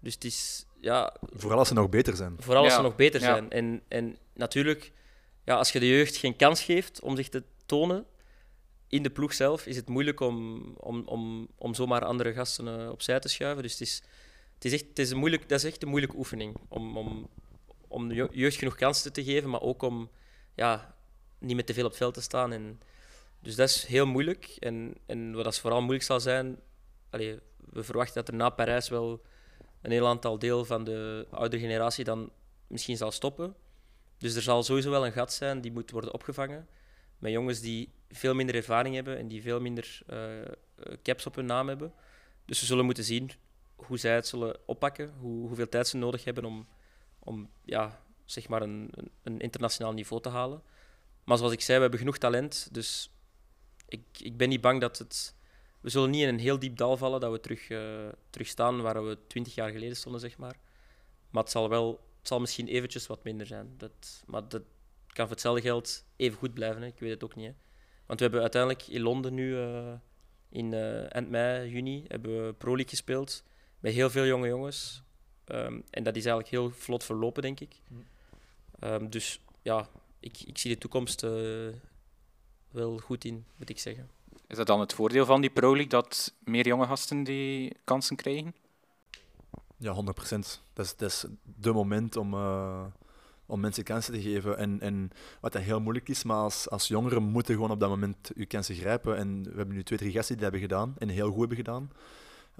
Dus het is, ja, Vooral als ze nog beter zijn. Vooral als Ja, ze nog beter ja. zijn. En, en natuurlijk, ja, als je de jeugd geen kans geeft om zich te tonen in de ploeg zelf, is het moeilijk om, om, om, om zomaar andere gasten eh, opzij te schuiven. Dus het is, het is echt, het is moeilijk, dat is echt een moeilijke oefening. Om, om, om de je- jeugd genoeg kansen te geven, maar ook om ja, niet met te veel op het veld te staan. En, dus dat is heel moeilijk. En, en wat dat vooral moeilijk zal zijn, allee, we verwachten dat er na Parijs wel een heel aantal deel van de oudere generatie dan misschien zal stoppen. Dus er zal sowieso wel een gat zijn die moet worden opgevangen. Met jongens die veel minder ervaring hebben en die veel minder eh, eh, caps op hun naam hebben. Dus we zullen moeten zien hoe zij het zullen oppakken, hoe, hoeveel tijd ze nodig hebben om, om ja, zeg maar een, een, internationaal niveau te halen. Maar zoals ik zei, we hebben genoeg talent. Dus ik, ik ben niet bang dat het, we zullen niet in een heel diep dal vallen dat we terug, uh, terug staan waar we twintig jaar geleden stonden, zeg maar. Maar het zal, wel, het zal misschien eventjes wat minder zijn. Dat, maar dat kan voor hetzelfde geld even goed blijven, hè. ik weet het ook niet. Hè. Want we hebben uiteindelijk in Londen nu, uh, in uh, eind mei, juni, hebben we Pro League gespeeld. Met heel veel jonge jongens. Um, en dat is eigenlijk heel vlot verlopen, denk ik. Um, dus ja, ik, ik zie de toekomst uh, wel goed in, moet ik zeggen. Is dat dan het voordeel van die Pro League, dat meer jonge gasten die kansen krijgen? Ja, 100 procent. Dat is, dat is de moment om, uh, om mensen kansen te geven. En, en wat dat heel moeilijk is, maar als, als jongeren moeten gewoon op dat moment je kansen grijpen. En we hebben nu twee, drie gasten die dat hebben gedaan en heel goed hebben gedaan.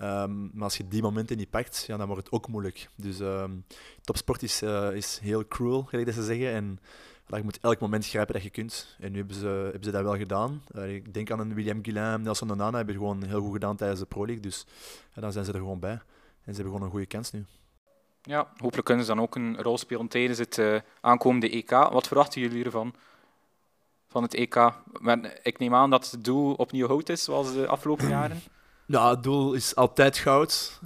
Um, maar als je die momenten niet pakt, ja, dan wordt het ook moeilijk. Dus um, topsport is, uh, is heel cruel, gelijk dat ze zeggen. En je moet elk moment grijpen dat je kunt. En nu hebben ze, hebben ze dat wel gedaan. Uh, ik denk aan een William Guillain, Nelson Donana, hebben gewoon heel goed gedaan tijdens de Pro League. Dus ja, dan zijn ze er gewoon bij. En ze hebben gewoon een goede kans nu. Ja, hopelijk kunnen ze dan ook een rol spelen tijdens het uh, aankomende EK. Wat verwachten jullie ervan? Van het EK? Maar ik neem aan dat het doel opnieuw hout is, zoals de afgelopen (clears throat) jaren. Ja, het doel is altijd goud.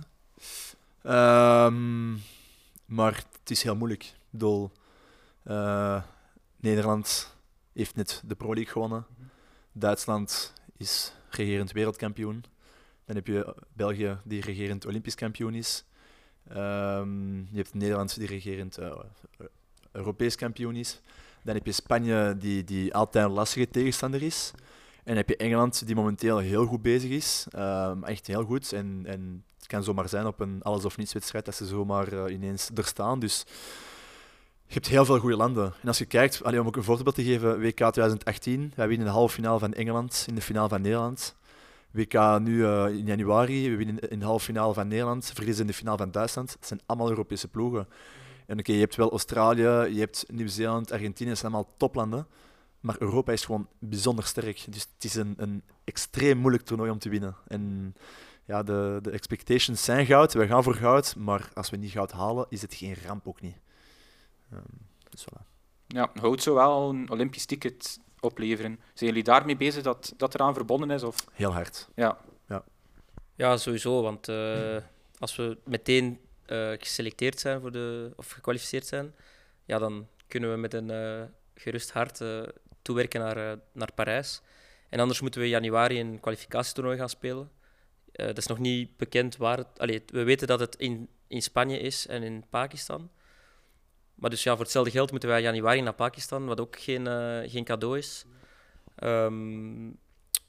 Um, maar het is heel moeilijk. Doel. Uh, Nederland heeft net de Pro League gewonnen. Duitsland is regerend wereldkampioen. Dan heb je België, die regerend Olympisch kampioen is. Um, je hebt Nederland, die regerend uh, Europees kampioen is. Dan heb je Spanje, die, die altijd een lastige tegenstander is. En heb je Engeland, die momenteel heel goed bezig is. Um, echt heel goed. En, en het kan zomaar zijn op een alles-of-niets wedstrijd dat ze zomaar uh, ineens er staan. Dus je hebt heel veel goede landen. En als je kijkt, om ook een voorbeeld te geven, WK 2018, wij winnen de halve finale van Engeland in de finale van Nederland. WK nu uh, in januari, we winnen in de halve finale van Nederland, verliezen in de finale van Duitsland. Dat zijn allemaal Europese ploegen. En oké, je hebt wel Australië, je hebt Nieuw-Zeeland, Argentinië, dat zijn allemaal toplanden. Maar Europa is gewoon bijzonder sterk. Dus het is een, een extreem moeilijk toernooi om te winnen. En ja, de, de expectations zijn goud, we gaan voor goud. Maar als we niet goud halen, is het geen ramp ook niet. Um, dus. Ja, houdt zo wel een Olympisch ticket opleveren. Zijn jullie daarmee bezig dat dat eraan verbonden is? Of? Heel hard. Ja, ja. ja sowieso. Want uh, als we meteen uh, geselecteerd zijn voor de, of gekwalificeerd zijn, ja, dan kunnen we met een uh, gerust hart toewerken naar, naar Parijs. En anders moeten we in januari een kwalificatietoernooi gaan spelen. dat is nog niet bekend waar het... Allee, we weten dat het in, in Spanje is en in Pakistan. Maar dus ja, voor hetzelfde geld moeten wij januari naar Pakistan, wat ook geen, uh, geen cadeau is. Um,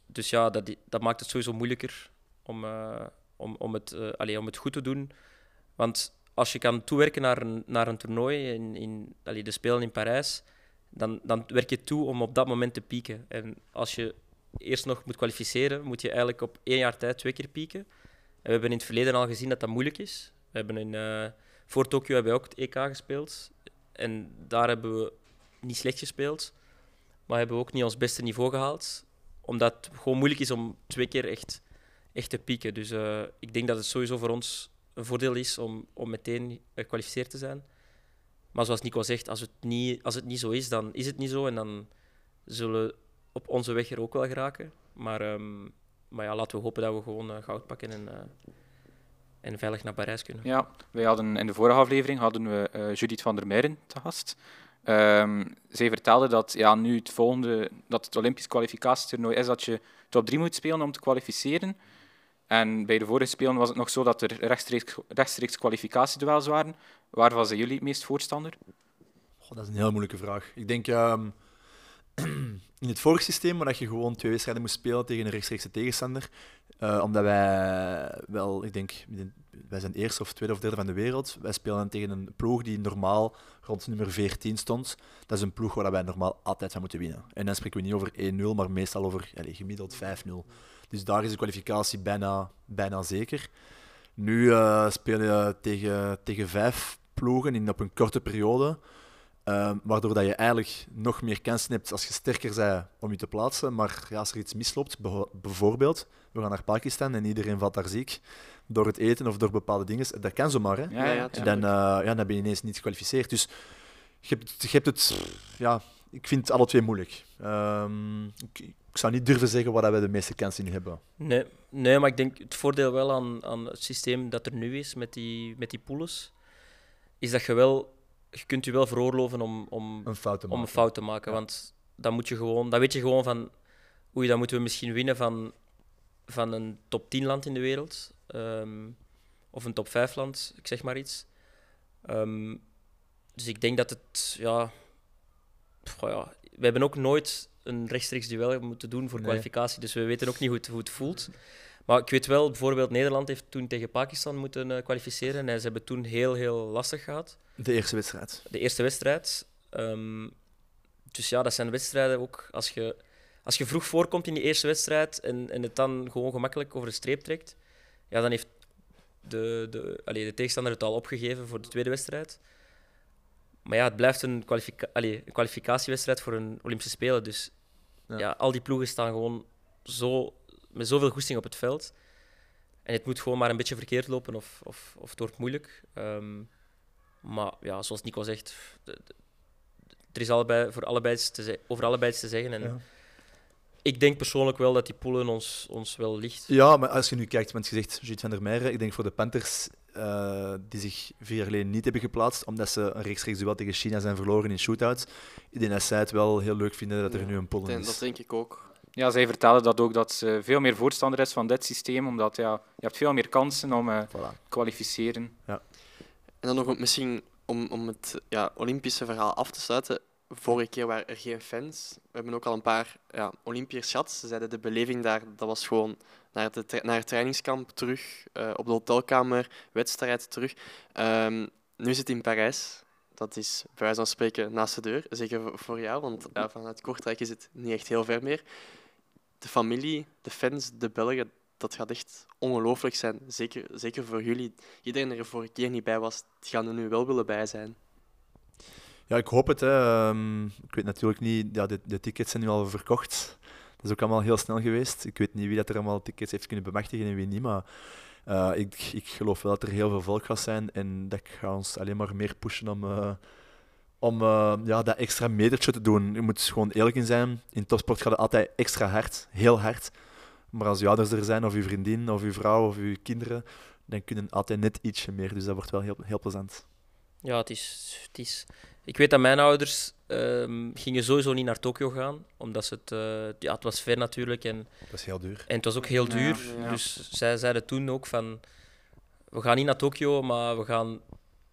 dus ja, dat, dat maakt het sowieso moeilijker om, uh, om, om, het, allez, om het goed te doen. Want als je kan toewerken naar een, naar een toernooi, in, in allez, de Spelen in Parijs, dan, dan werk je toe om op dat moment te pieken. En als je eerst nog moet kwalificeren, moet je eigenlijk op één jaar tijd twee keer pieken. En we hebben in het verleden al gezien dat dat moeilijk is. We hebben in, voor Tokio hebben we ook het EK gespeeld. En daar hebben we niet slecht gespeeld, maar hebben we ook niet ons beste niveau gehaald. Omdat het gewoon moeilijk is om twee keer echt, echt te pieken. Dus uh, ik denk dat het sowieso voor ons een voordeel is om, om meteen gekwalificeerd te zijn. Maar zoals Nico zegt, als het, niet, als het niet zo is, dan is het niet zo. En dan zullen we op onze weg er ook wel geraken. Maar, um, maar ja, laten we hopen dat we gewoon uh, goud pakken en, uh, en veilig naar Parijs kunnen. Ja, wij hadden in de vorige aflevering hadden we uh, Judith van der Meijeren te gast. Um, zij vertelde dat ja, nu het volgende, dat het Olympisch kwalificatietoernooi is dat je top 3 moet spelen om te kwalificeren. En bij de vorige spelen was het nog zo dat er rechtstreeks, rechtstreeks kwalificatieduels waren. Waarvan zijn jullie het meest voorstander? Goh, dat is een heel moeilijke vraag. Ik denk um, (clears throat) in het vorige systeem, waar je gewoon twee wedstrijden moest spelen tegen een rechtstreekse tegenstander, uh, omdat wij wel, ik denk, wij zijn eerste of tweede of derde van de wereld. Wij spelen tegen een ploeg die normaal rond nummer 14 stond. Dat is een ploeg waar wij normaal altijd van moeten winnen. En dan spreken we niet over 1-0, maar meestal over allez, gemiddeld 5-0. Dus daar is de kwalificatie bijna, bijna zeker. Nu uh, speel je tegen, tegen vijf ploegen in, op een korte periode. Uh, waardoor dat je eigenlijk nog meer kansen hebt als je sterker bent om je te plaatsen. Maar ja, als er iets misloopt, bijvoorbeeld, we gaan naar Pakistan en iedereen valt daar ziek door het eten of door bepaalde dingen, dat kan zomaar. Hè? Ja, ja, en dan, uh, ja, dan ben je ineens niet gekwalificeerd. Dus je hebt, je hebt het, ja, ik vind het alle twee moeilijk. Um, ik, ik zou niet durven zeggen waar wij de meeste kansen in hebben. Nee, nee, maar ik denk het voordeel wel aan, aan het systeem dat er nu is met die, met die poules, is dat je wel, je kunt je wel veroorloven om, om, Een fout te om een maken. fout te maken. Ja. Want dan, moet je gewoon, dan weet je gewoon van, oei, dan moeten we misschien winnen van, van een top 10 land in de wereld. ehm, of een top 5 land, ik zeg maar iets. Ehm, dus ik denk dat het, ja, we hebben ook nooit een rechtstreeks duel moeten doen voor Nee. kwalificatie, dus we weten ook niet hoe het, hoe het voelt. Maar ik weet wel, bijvoorbeeld Nederland heeft toen tegen Pakistan moeten eh, kwalificeren en ze hebben toen heel, heel lastig gehad De eerste wedstrijd. de eerste wedstrijd. Ehm, dus ja, dat zijn wedstrijden ook. Als je, als je vroeg voorkomt in die eerste wedstrijd en, en het dan gewoon gemakkelijk over de streep trekt, ja, dan heeft de, de, allee, de tegenstander het al opgegeven voor de tweede wedstrijd. Maar ja, het blijft een, kwalifica allee, een kwalificatiewedstrijd voor een Olympische Spelen. Dus Ja. ja. al die ploegen staan gewoon zo, met zoveel goesting op het veld. En het moet gewoon maar een beetje verkeerd lopen of, of, of het wordt moeilijk. Ehm, maar ja, zoals Nico zegt, de- de- er is allebei, voor allebei te over allebei iets te zeggen. En Ja. ik denk persoonlijk wel dat die poelen ons, ons wel ligt. Ja, maar als je nu kijkt, want je zegt van der Meijeren, ik denk voor de Panthers eh, die zich vier jaar geleden niet hebben geplaatst, omdat ze een rechtstreeks duel tegen China zijn verloren in shootouts. Ik denk dat zij het wel heel leuk vinden dat er Ja, nu een denk- is. dat denk ik ook. Ja, zij vertellen dat ook, dat ze veel meer voorstander is van dit systeem, omdat ja, je hebt veel meer kansen om eh Voilà. kwalificeren. En dan nog misschien om, om het ja, Olympische verhaal af te sluiten. Vorige keer waren er geen fans. We hebben ook al een paar ja, Olympiërs gehad. Ze zeiden de beleving daar, dat was gewoon naar, de tra- naar het trainingskamp terug, eh, op de hotelkamer, wedstrijd terug. Ehm, nu is het in Parijs. Dat is bij wijze van spreken naast de deur. Zeker voor- voor jou, want ja, vanuit Kortrijk is het niet echt heel ver meer. De familie, de fans, de Belgen, dat gaat echt ongelooflijk zijn. Zeker, zeker voor jullie. Iedereen die er vorige keer niet bij was, die gaan er nu wel willen bij zijn. Ja, ik hoop het. Hè. Ehm, ik weet natuurlijk niet, ja, de, de tickets zijn nu al verkocht. Dat is ook allemaal heel snel geweest. Ik weet niet wie dat er allemaal tickets heeft kunnen bemachtigen en wie niet, maar eh, ik, ik geloof wel dat er heel veel volk gaat zijn en dat gaat ons alleen maar meer pushen om, eh, om eh, ja, dat extra metertje te doen. Je moet gewoon eerlijk in zijn. In topsport gaat het altijd extra hard, heel hard. Maar als je ouders er zijn, of je vriendin, of je vrouw, of je kinderen, dan kunnen altijd net ietsje meer. Dus dat wordt wel heel, heel plezant. Ja, het is, het is... Ik weet dat mijn ouders ehm, gingen sowieso niet naar Tokio gaan, omdat ze het... eh, ja, het was ver natuurlijk en, Dat is heel duur. en het was ook heel Ja, duur. ja. Dus zij zeiden toen ook van... We gaan niet naar Tokio, maar we gaan...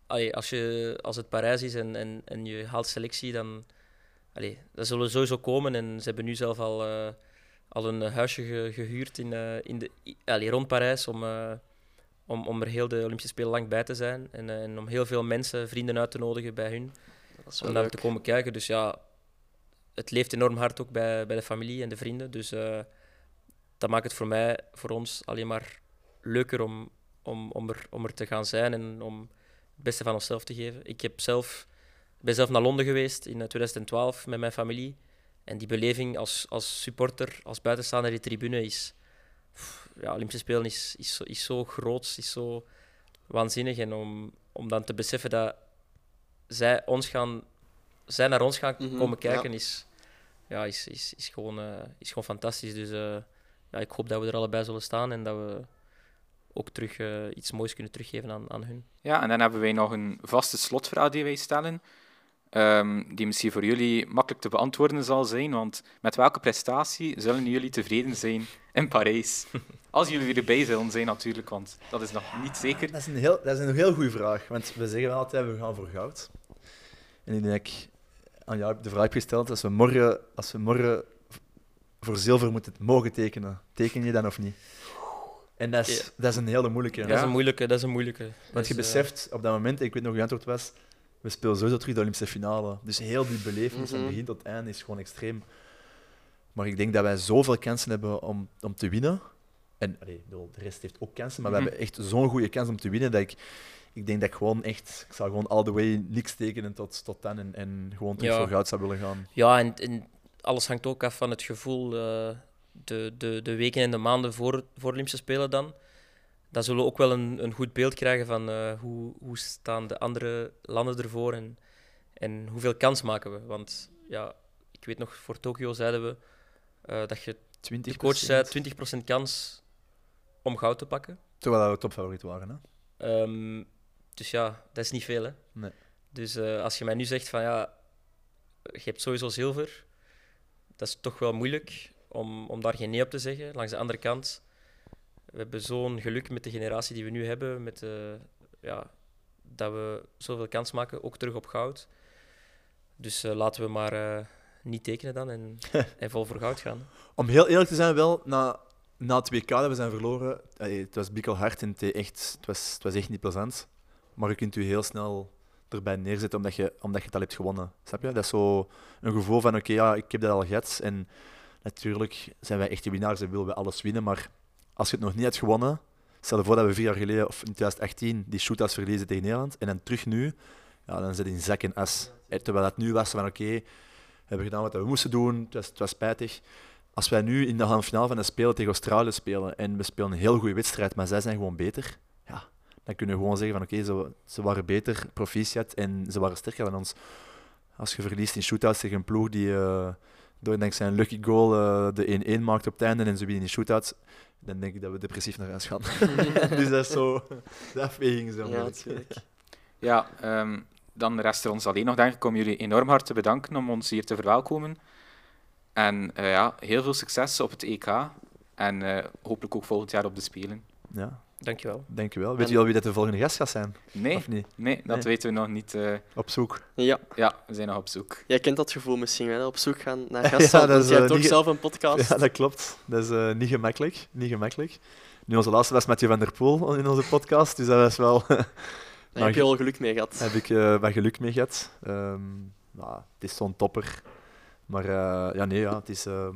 Allee, als, je, als het Parijs is en, en, en je haalt selectie, dan... Allee, dat zullen sowieso komen. En ze hebben nu zelf al, eh, al een huisje ge- gehuurd in, eh, in de, allee, rond Parijs om, eh, om, om er heel de Olympische Spelen lang bij te zijn. En, en om heel veel mensen, vrienden uit te nodigen bij hun om daar te komen kijken. Dus ja, het leeft enorm hard ook bij, bij de familie en de vrienden. Dus dat maakt het voor mij, voor ons, alleen maar leuker om, om, om, er, om er te gaan zijn en om het beste van onszelf te geven. Ik heb zelf, ben zelf naar Londen geweest in eh, 2012 met mijn familie. En die beleving als, als supporter, als buitenstaander in de tribune is... pff, Ja, Olympische Spelen is, is, zo, is zo groot, is zo waanzinnig. En om, om dan te beseffen dat zij, ons gaan, zij naar ons gaan Mhm, komen ja. kijken, is, ja, is, is, is, gewoon, eh, is gewoon fantastisch. Dus eh, ja, ik hoop dat we er allebei zullen staan en dat we ook terug eh, iets moois kunnen teruggeven aan, aan hun. Ja, en dan hebben wij nog een vaste slotvraag die wij stellen, ehm, die misschien voor jullie makkelijk te beantwoorden zal zijn, want met welke prestatie zullen jullie tevreden zijn in Parijs? (laughs) Als jullie erbij zullen zijn natuurlijk, want dat is nog niet zeker. Dat is een heel, dat is een heel goede vraag. Want we zeggen wel altijd, we gaan voor goud. En ik denk aan jou de vraag heb gesteld, als we morgen, als we morgen voor zilver moeten mogen tekenen, teken je dan of niet? En dat is, dat is een hele moeilijke. Dat is een moeilijke. Dat is een moeilijke. Want je Dus, eh, beseft op dat moment, ik weet nog hoe je antwoord was, we spelen sowieso terug de Olympische finale. Dus heel die beleving van Mhm. begin tot eind is gewoon extreem. Maar ik denk dat wij zoveel kansen hebben om, om te winnen. En allee, de rest heeft ook kansen, maar Mhm. we hebben echt zo'n goede kans om te winnen dat ik, ik denk dat ik gewoon echt, ik zou gewoon all the way niks tekenen tot, tot dan en, en gewoon terug Ja. voor goud zou willen gaan. Ja, en, en alles hangt ook af van het gevoel. eh, de, de, de weken en de maanden voor, voor Olympische Spelen dan. Dan zullen we ook wel een, een goed beeld krijgen van eh, hoe, hoe staan de andere landen ervoor en, en hoeveel kans maken we. Want ja, ik weet nog, voor Tokio zeiden we eh, dat je 20 de coach zei 20% kans om goud te pakken. Terwijl we topfavoriet waren. Hè? Ehm, dus ja, dat is niet veel. Hè? Nee. Dus eh, als je mij nu zegt van ja, je hebt sowieso zilver, dat is toch wel moeilijk om, om daar geen nee op te zeggen. Langs de andere kant, we hebben zo'n geluk met de generatie die we nu hebben, met, eh, ja, dat we zoveel kans maken, ook terug op goud. Dus eh, laten we maar eh, niet tekenen dan en, (laughs) en vol voor goud gaan. Om heel eerlijk te zijn, wel, na, na het WK dat we zijn verloren, allee, het was bikkel hard en het, echt, het, was, het was echt niet plezant. Maar je kunt u heel snel erbij neerzetten omdat je, omdat je het al hebt gewonnen. Snap je? Dat is zo een gevoel van, oké, ja, ik heb dat al gehad. En natuurlijk zijn wij echte winnaars en willen we alles winnen. Maar als je het nog niet hebt gewonnen, stel je voor dat we vier jaar geleden, of in 2018, die shootouts verliezen tegen Nederland, en dan terug nu, ja, dan zit in zak en as. Terwijl dat nu was van, oké, we hebben gedaan wat we moesten doen, het was, het was spijtig. Als wij nu in de halve finale van de Spelen tegen Australië spelen en we spelen een heel goede wedstrijd, maar zij zijn gewoon beter, ja, dan kunnen we gewoon zeggen van oké, ze, ze waren beter, proficiat, en ze waren sterker dan ons. Als je verliest in shootouts tegen een ploeg die eh, door dankzij een lucky goal eh, de 1-1 maakt op het einde en ze winnen in shootouts, dan denk ik dat we depressief naar huis gaan. (laughs) (laughs) dus dat is zo, de afweging is wel Ja, natuurlijk. Ja, ehm, dan rest er ons alleen nog, denk ik, om jullie enorm hard te bedanken om ons hier te verwelkomen. En eh, ja, heel veel succes op het EK. En eh, hopelijk ook volgend jaar op de Spelen. Ja, Dankjewel. dankjewel. Weet En- je al wie dat de volgende gast gaat zijn? Nee, Of niet? nee dat Nee. weten we nog niet. eh. Op zoek. Ja, ja, we zijn nog op zoek. jij kent dat gevoel misschien wel, op zoek gaan naar (laughs) Ja, gasten. dat want is, jij eh, hebt ook ge- zelf een podcast. Ja, dat klopt. Dat is eh, niet gemakkelijk. Niet gemakkelijk. Nu, onze laatste was Mathieu van der Poel in onze podcast, dus dat was wel... (laughs) Daar heb je al geluk mee gehad. heb ik eh wat geluk mee gehad. Ehm, nou, het is zo'n topper. Maar eh, ja, nee, ja, het, is, eh,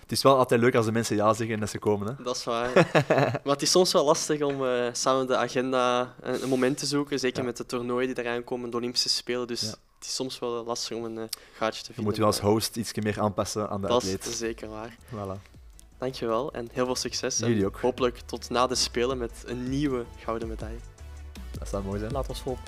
het is wel altijd leuk als de mensen ja zeggen en dat ze komen. Hè. Dat is waar. (laughs) maar het is soms wel lastig om eh, samen de agenda een, een moment te zoeken, zeker Ja. met de toernooien die eraan komen, de Olympische Spelen. Dus Ja. het is soms wel lastig om een eh, gaatje te Je vinden. moet je als host iets meer aanpassen aan de Dat is atleet. zeker waar. Voilà. Dankjewel en heel veel succes. En Jullie ook. hopelijk tot na de Spelen met een nieuwe gouden medaille. Dat zou mooi zijn. Laat ons hopen.